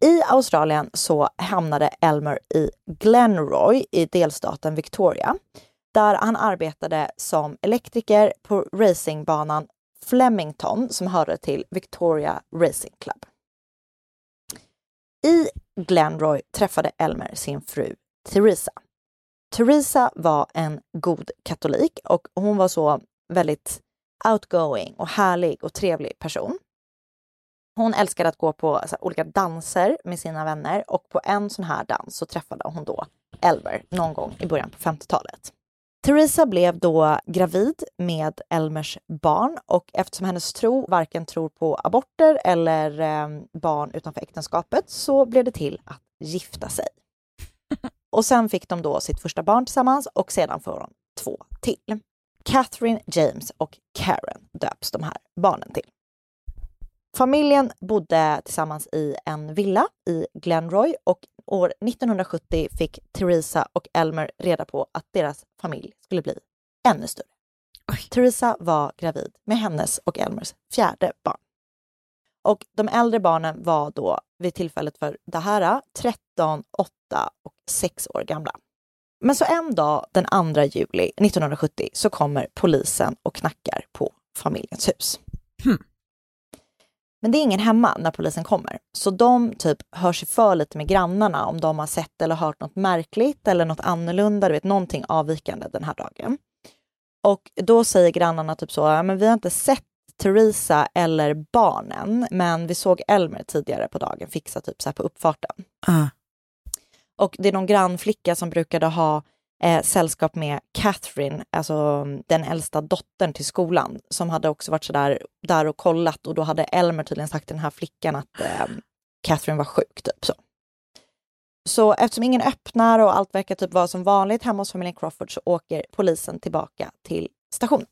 I Australien så hamnade Elmer i Glenroy i delstaten Victoria där han arbetade som elektriker på racingbanan Flemington som hörde till Victoria Racing Club. I Glenroy träffade Elmer sin fru Theresa. Theresa var en god katolik och hon var så väldigt outgoing och härlig och trevlig person. Hon älskade att gå på alltså, olika danser med sina vänner och på en sån här dans så träffade hon då Elmer någon gång i början på 50-talet. Theresa blev då gravid med Elmers barn och eftersom hennes tro varken tror på aborter eller eh, barn utanför äktenskapet så blev det till att gifta sig. Och sen fick de då sitt första barn tillsammans och sedan får de två till. Catherine, James och Karen döps de här barnen till. Familjen bodde tillsammans i en villa i Glenroy och år 1970 fick Theresa och Elmer reda på att deras familj skulle bli ännu större. Theresa var gravid med hennes och Elmers fjärde barn. Och de äldre barnen var då vid tillfället för det här 13, 8 och 6 år gamla. Men så en dag den 2 juli 1970 så kommer polisen och knackar på familjens hus. Men det är ingen hemma när polisen kommer, så de typ hör sig för lite med grannarna om de har sett eller hört något märkligt eller något annorlunda, du vet någonting avvikande den här dagen. Och då säger grannarna typ så, ja, men vi har inte sett Theresa eller barnen, men vi såg Elmer tidigare på dagen fixa typ så här på uppfarten. Ah. Och det är någon grannflicka som brukade ha eh, sällskap med Catherine, alltså mm, den äldsta dottern till skolan, som hade också varit sådär där och kollat och då hade Elmer tydligen sagt till den här flickan att eh, Catherine var sjuk. Typ så. så eftersom ingen öppnar och allt verkar typ vara som vanligt hemma hos familjen Crawford så åker polisen tillbaka till stationen.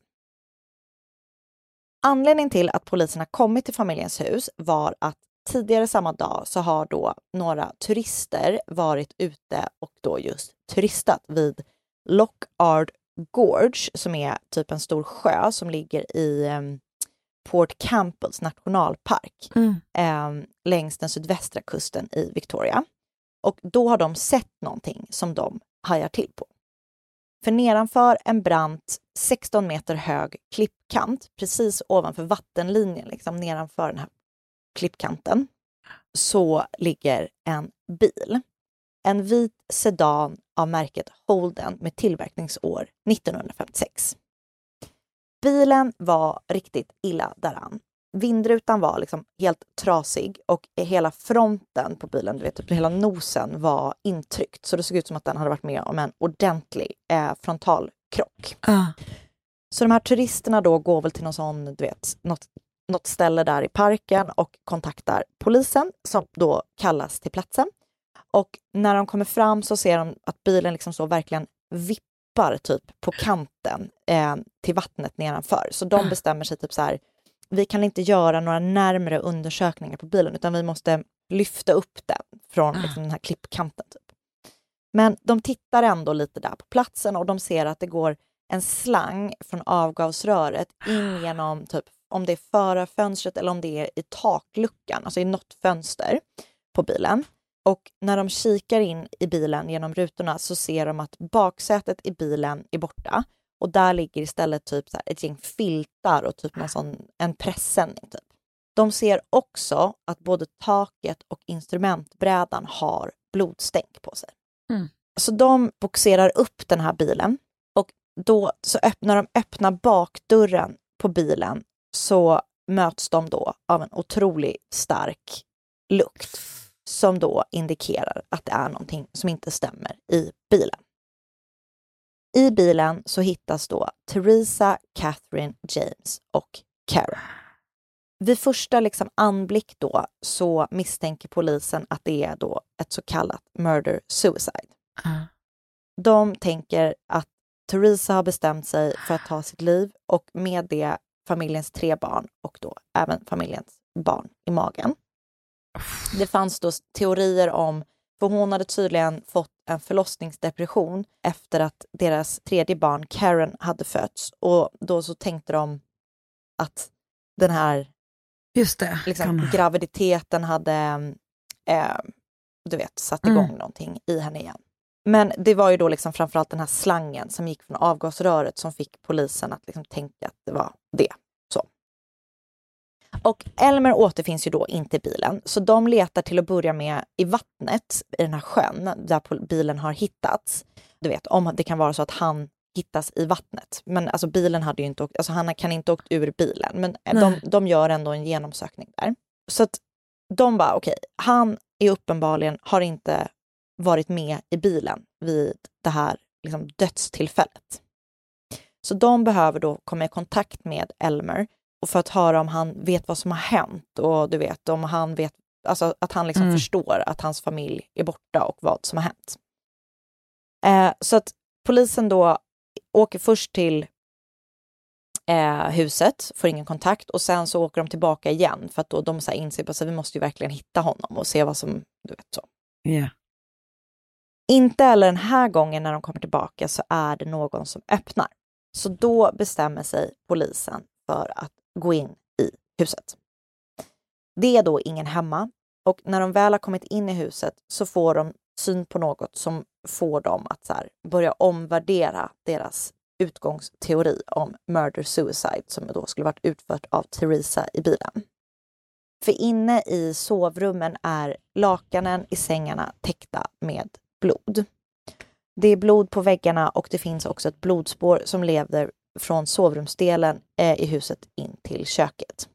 Anledningen till att polisen har kommit till familjens hus var att tidigare samma dag så har då några turister varit ute och då just turistat vid Lockard Gorge som är typ en stor sjö som ligger i um, Port Campbells nationalpark Mm. eh, längs den sydvästra kusten i Victoria. Och då har de sett någonting som de hajar till på. För nedanför en brant 16 meter hög klippkant precis ovanför vattenlinjen, liksom nedanför den här klippkanten, så ligger en bil. En vit sedan av märket Holden med tillverkningsår 1956. Bilen var riktigt illa däran. Vindrutan var liksom helt trasig och hela fronten på bilen, du vet, typ hela nosen var intryckt. Så det såg ut som att den hade varit med om en ordentlig eh, frontalkrock. Ah. Så de här turisterna då går väl till någon sån, du vet, något, något ställe där i parken och kontaktar polisen som då kallas till platsen. Och när de kommer fram så ser de att bilen liksom så verkligen vippar typ på kanten eh, till vattnet nedanför. Så de bestämmer sig typ så här, vi kan inte göra några närmare undersökningar på bilen utan vi måste lyfta upp den från liksom, den här klippkanten. Typ. Men de tittar ändå lite där på platsen och de ser att det går en slang från avgasröret in genom typ om det är förarfönstret eller om det är i takluckan, alltså i något fönster på bilen. Och när de kikar in i bilen genom rutorna så ser de att baksätet i bilen är borta och där ligger istället typ så ett gäng filtar och typ någon sån, en pressändning. Typ. De ser också att både taket och instrumentbrädan har blodstänk på sig. Mm. Så de boxerar upp den här bilen och då så öppnar de öppnar bakdörren på bilen så möts de då av en otroligt stark lukt som då indikerar att det är någonting som inte stämmer i bilen. I bilen så hittas då Theresa, Catherine, James och Karen. Vid första liksom anblick då så misstänker polisen att det är då ett så kallat murder-suicide. Ah. De tänker att Theresa har bestämt sig för att ta sitt liv och med det familjens tre barn och då även familjens barn i magen. Det fanns då teorier om, för hon hade tydligen fått en förlossningsdepression efter att deras tredje barn Karen hade fötts och då så tänkte de att den här Just det. liksom, graviditeten hade eh, du vet, satt Mm. igång någonting i henne igen. Men det var ju då liksom framförallt den här slangen som gick från avgasröret som fick polisen att liksom tänka att det var det. Så. Och Elmer återfinns ju då inte i bilen, så de letar till att börja med i vattnet i den här sjön där bilen har hittats. Du vet, om det kan vara så att han hittas i vattnet. Men alltså bilen hade ju inte åkt, alltså han kan inte åkt ur bilen, men de, Nej. de gör ändå en genomsökning där. Så att de bara, okej, han är uppenbarligen, har inte varit med i bilen vid det här liksom, dödstillfället. Så de behöver då komma i kontakt med Elmer och för att höra om han vet vad som har hänt och du vet om han vet, alltså att han liksom Mm. förstår att hans familj är borta och vad som har hänt. Eh, så att polisen då åker först till eh, huset, får ingen kontakt och sen så åker de tillbaka igen för att då de så inser att vi måste ju verkligen hitta honom och se vad som, du vet så. Ja. Inte heller den här gången när de kommer tillbaka så är det någon som öppnar. Så då bestämmer sig polisen för att gå in i huset. Det är då ingen hemma och när de väl har kommit in i huset så får de syn på något som får dem att så här, börja omvärdera deras utgångsteori om murder suicide som då skulle varit utfört av Theresa i bilen. För inne i sovrummen är lakanen i sängarna täckta med blod. Det är blod på väggarna och det finns också ett blodspår som leder från sovrumsdelen eh, i huset in till köket.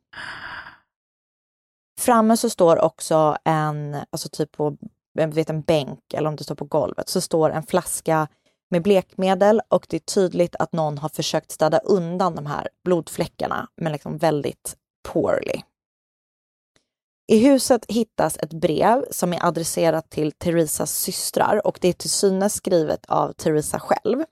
Framme så står också en, alltså typ på jag vet, en bänk eller om det står på golvet, så står en flaska med blekmedel och det är tydligt att någon har försökt städa undan de här blodfläckarna, men liksom väldigt poorly. I huset hittas ett brev som är adresserat till Theresas systrar och det är till synes skrivet av Theresa själv.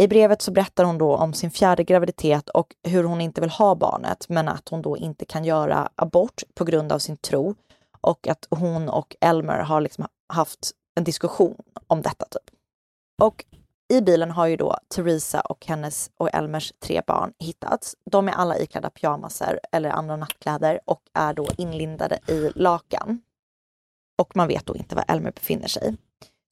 I brevet så berättar hon då om sin fjärde graviditet och hur hon inte vill ha barnet, men att hon då inte kan göra abort på grund av sin tro och att hon och Elmer har liksom haft en diskussion om detta. typ. Och i bilen har ju då Theresa och hennes och Elmers tre barn hittats. De är alla iklädda pyjamaser eller andra nattkläder och är då inlindade i lakan. Och man vet då inte var Elmer befinner sig.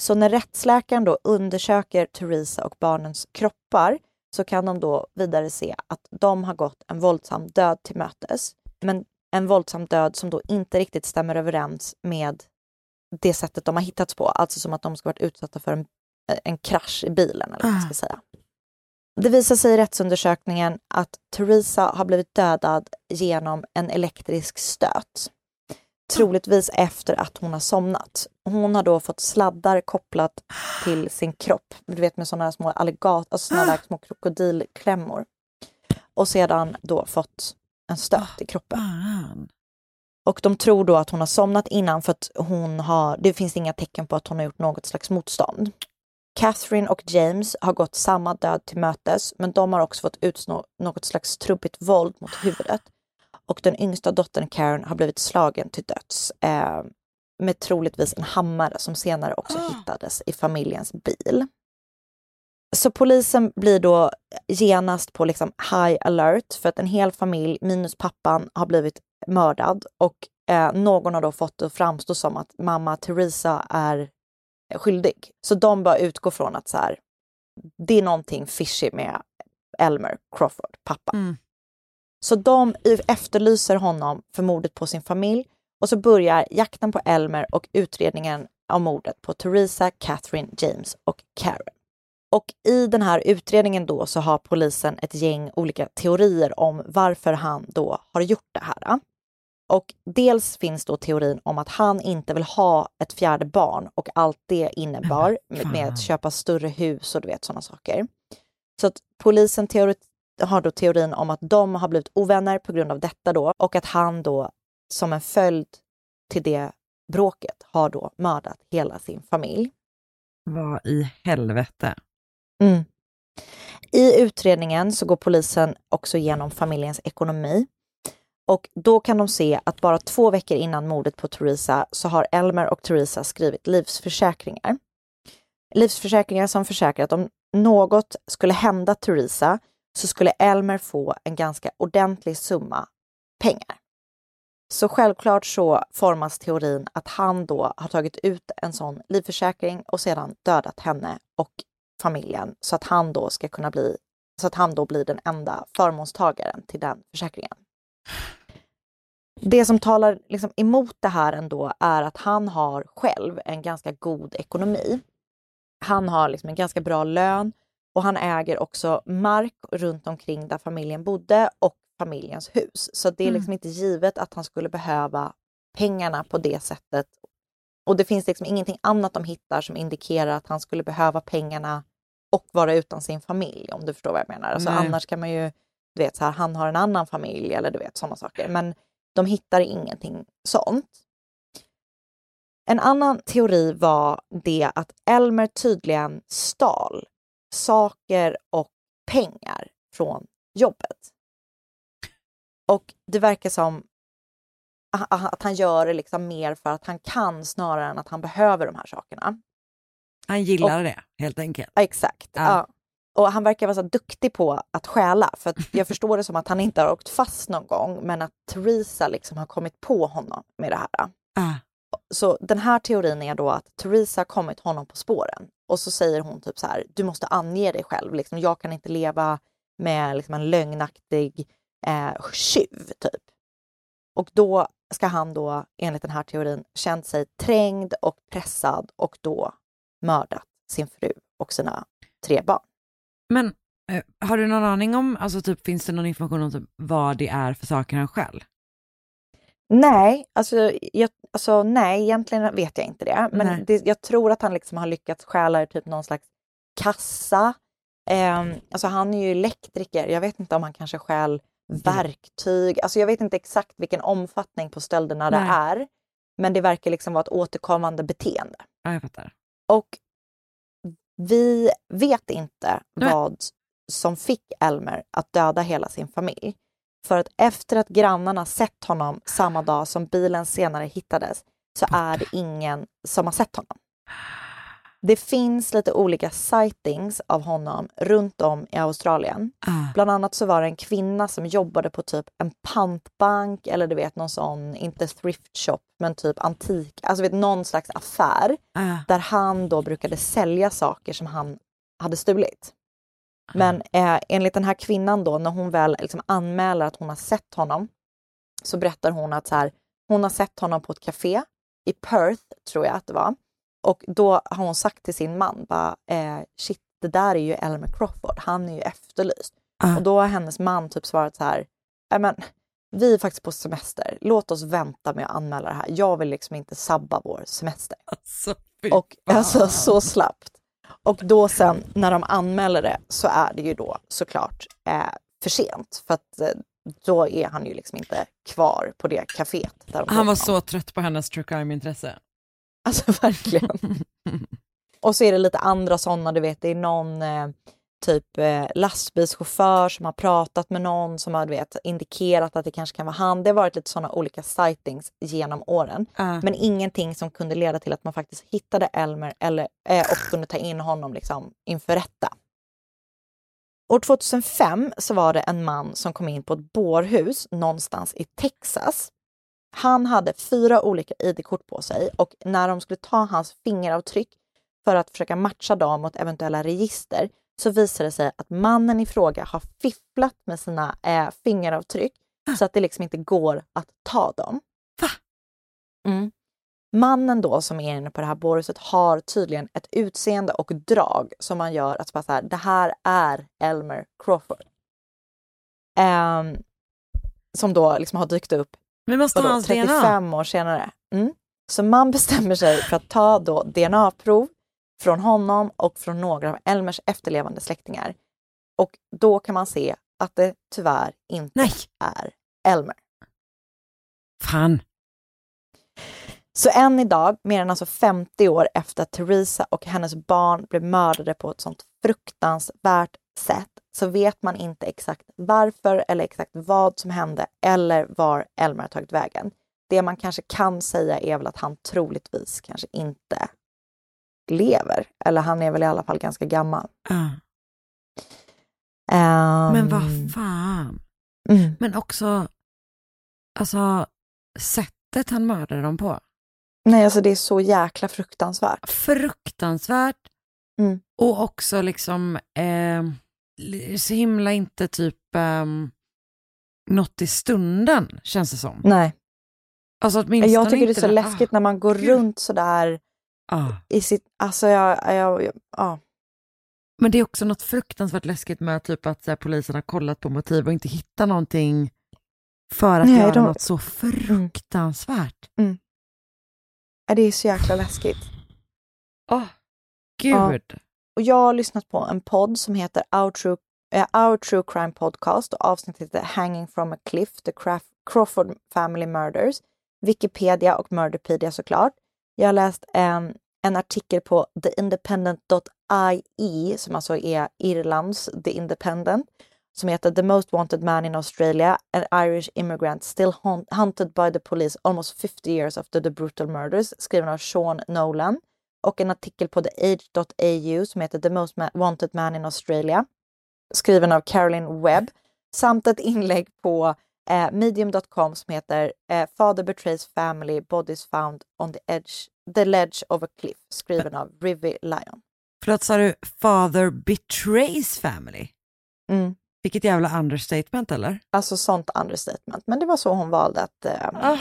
Så när rättsläkaren då undersöker Theresa och barnens kroppar så kan de då vidare se att de har gått en våldsam död till mötes. Men en våldsam död som då inte riktigt stämmer överens med det sättet de har hittats på. Alltså som att de ska varit utsatta för en, en krasch i bilen eller vad man ska säga. Det visar sig i rättsundersökningen att Theresa har blivit dödad genom en elektrisk stöt. Troligtvis efter att hon har somnat. Hon har då fått sladdar kopplat till sin kropp, du vet med sådana små alligat, alltså sådana där små krokodilklämmor. Och sedan då fått en stöt i kroppen. Fan. Och de tror då att hon har somnat innan för att hon har, det finns inga tecken på att hon har gjort något slags motstånd. Catherine och James har gått samma död till mötes, men de har också fått utstå något slags trubbigt våld mot huvudet. Och den yngsta dottern Karen har blivit slagen till döds eh, med troligtvis en hammare som senare också hittades i familjens bil. Så polisen blir då genast på liksom high alert för att en hel familj minus pappan har blivit mördad och eh, någon har då fått det att framstå som att mamma Theresa är skyldig. Så de bara utgår från att så här, det är någonting fishy med Elmer Crawford, pappa. Mm. Så de efterlyser honom för mordet på sin familj och så börjar jakten på Elmer och utredningen av mordet på Theresa, Catherine, James och Karen. Och i den här utredningen då så har polisen ett gäng olika teorier om varför han då har gjort det här. Och dels finns då teorin om att han inte vill ha ett fjärde barn och allt det innebar med, med att köpa större hus och du vet sådana saker. Så att polisen har då teorin om att de har blivit ovänner på grund av detta då och att han då som en följd till det bråket har då mördat hela sin familj. Vad i helvete? Mm. I utredningen så går polisen också igenom familjens ekonomi. Och då kan de se att bara två veckor innan mordet på Theresa så har Elmer och Theresa skrivit livsförsäkringar. Livsförsäkringar som försäkrar att om något skulle hända Theresa så skulle Elmer få en ganska ordentlig summa pengar. Så självklart så formas teorin att han då har tagit ut en sån livförsäkring och sedan dödat henne och familjen så att han då ska kunna bli så att han då blir den enda förmånstagaren till den försäkringen. Det som talar liksom emot det här ändå är att han har själv en ganska god ekonomi. Han har liksom en ganska bra lön och han äger också mark runt omkring där familjen bodde och familjens hus. Så det är Mm. liksom inte givet att han skulle behöva pengarna på det sättet. Och det finns liksom ingenting annat de hittar som indikerar att han skulle behöva pengarna och vara utan sin familj om du förstår vad jag menar. Alltså, Nej. annars kan man ju, du vet så här, han har en annan familj eller du vet sådana saker. Men de hittar ingenting sånt. En annan teori var det att Elmer tydligen stal saker och pengar från jobbet. Och det verkar som att han gör det liksom mer för att han kan snarare än att han behöver de här sakerna. Han gillar det helt enkelt. Exakt. Ja. Ja. Och han verkar vara så duktig på att stjäla. För jag förstår det som att han inte har åkt fast någon gång, men att Theresa liksom har kommit på honom med det här. Ah. Så den här teorin är då att Theresa har kommit honom på spåren. Och så säger hon typ så här, du måste ange dig själv. Liksom, jag kan inte leva med liksom, en lögnaktig eh, tjuv, typ. Och då ska han då, enligt den här teorin, känt sig trängd och pressad och då mördat sin fru och sina tre barn. Men eh, har du någon aning om, alltså typ finns det någon information om typ, vad det är för saker han själv? Nej, alltså, jag, alltså nej, egentligen vet jag inte det. Men det, jag tror att han liksom har lyckats stjäla typ någon slags kassa. Ehm, alltså han är ju elektriker. Jag vet inte om han kanske stjäl verktyg. Alltså jag vet inte exakt vilken omfattning på stölderna det Nej. är. Men det verkar liksom vara ett återkommande beteende. Ja, jag fattar. Och vi vet inte Nej. vad som fick Elmer att döda hela sin familj. För att efter att grannarna sett honom samma dag som bilen senare hittades så är det ingen som har sett honom. Det finns lite olika sightings av honom runt om i Australien. Ah. Bland annat så var det en kvinna som jobbade på typ en pantbank eller du vet någon sån, inte thrift shop, men typ antik, alltså vet, någon slags affär Ah. där han då brukade sälja saker som han hade stulit. Men eh, enligt den här kvinnan då, när hon väl liksom anmäler att hon har sett honom, så berättar hon att så här, hon har sett honom på ett café i Perth, tror jag att det var. Och då har hon sagt till sin man, bara, eh, shit, det där är ju Elmer Crawford, han är ju efterlyst. Ah. Och då har hennes man typ svarat så här, "Nej, men vi är faktiskt på semester, låt oss vänta med att anmäla det här. Jag vill liksom inte sabba vår semester. Alltså, Och alltså så slappt. Och då sen när de anmäler det så är det ju då såklart eh, för sent. För att eh, då är han ju liksom inte kvar på det kaféet. Där de Han var honom. så trött på hennes true crime-intresse. Alltså verkligen. Och så är det lite andra sådana, du vet, det är någon eh, typ eh, lastbilschaufför som har pratat med någon som har du vet, indikerat att det kanske kan vara han. Det har varit lite sådana olika sightings genom åren. Ah. Men ingenting som kunde leda till att man faktiskt hittade Elmer eller, eh, och kunde ta in honom liksom, inför rätta. År 2005 så var det en man som kom in på ett bårhus någonstans i Texas. Han hade fyra olika ID-kort på sig och när de skulle ta hans fingeravtryck för att försöka matcha dem mot eventuella register så visade det sig att mannen i fråga har fifflat med sina eh, fingeravtryck så att det liksom inte går att ta dem. Va? Mm. Mannen då som är inne på det här bårhuset har tydligen ett utseende och drag som man gör att bara så här, det här är Elmer Crawford. Ehm, som då liksom har dykt upp Vi måste ha hans DNA. 35 år senare. Mm. Så man bestämmer sig för att ta då DNA-prov från honom och från några av Elmers efterlevande släktingar. Och då kan man se att det tyvärr inte Nej, är Elmer. fan. Så än idag, mer än alltså 50 år efter att Theresa och hennes barn blev mördade på ett sånt fruktansvärt sätt, så vet man inte exakt varför eller exakt vad som hände eller var Elmer har tagit vägen. Det man kanske kan säga är väl att han troligtvis kanske inte lever. Eller han är väl i alla fall ganska gammal. Ah. Ehm, Men vad fan. mm. Men också, alltså sättet han mördade dem på. Nej, alltså det är så jäkla fruktansvärt. Fruktansvärt. Mm. Och också liksom, eh, så himla inte typ eh, något i stunden känns det som. Nej, Alltså åtminstone jag tycker det är så där- läskigt när man går runt sådär Ah, ah. i sitt... Alltså jag... jag, jag ja. Men det är också något fruktansvärt läskigt med typ att här, polisen har kollat på motiv och inte hittar någonting för att Nej, göra de- något så fruktansvärt. Ja, Det är så jäkla läskigt. Åh, gud och jag har lyssnat på en podd som heter Our True, eh, Our True Crime Podcast och avsnittet heter Hanging from a Cliff, The Craf- Crawford Family Murders. Wikipedia och Murderpedia såklart. Jag har läst en, en artikel på theindependent.ie som alltså är Irlands The Independent som heter The Most Wanted Man in Australia, an Irish immigrant still haunt- hunted by the police almost 50 years after the brutal murders, skriven av Sean Nolan. Och en artikel på theage.au som heter The Most Wanted Man in Australia, skriven av Caroline Webb. Samt ett inlägg på eh, medium.com som heter eh, Father Betrays Family, Bodies Found on the Edge, the Ledge of a Cliff, skriven av Rivy Lyon. Förlåt, sa du father betrays family? Mm. Vilket jävla understatement eller? Alltså sånt understatement. Men det var så hon valde att... Eh,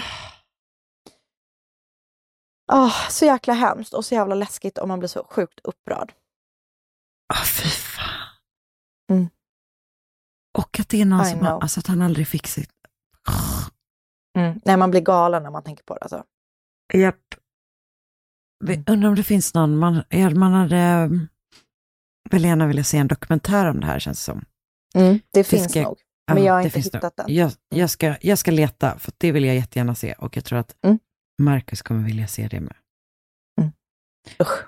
ah, så jäkla hemskt och så jävla läskigt om man blir så sjukt upprörd. Ah, fy fan. Mm. Och att det är någon I som, know. alltså att han aldrig fick sitt... Mm. Nej, man blir galen när man tänker på det. Alltså. Japp. Vi- Undrar om det finns någon, man, ja, man hade mm, väl gärna vilja se en dokumentär om det här känns som. Det finns ska- nog, men jag har inte hittat nog. den. Jag, jag, ska, jag ska leta, för det vill jag jättegärna se och jag tror att Mm. Marcus kommer vilja se det med. Usch.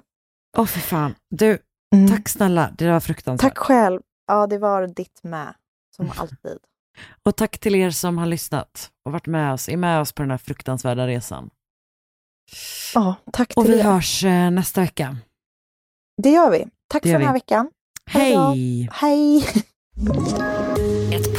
Åh fy fan. Du, Mm. tack snälla, det var fruktansvärt. Tack själv. Ja, det var ditt med, som alltid. Och tack till er som har lyssnat och varit med oss, är med oss på den här fruktansvärda resan. Ja, tack Och till vi er. hörs eh, nästa vecka. Det gör vi. Tack Det för den här vi. veckan. Hej! Hej!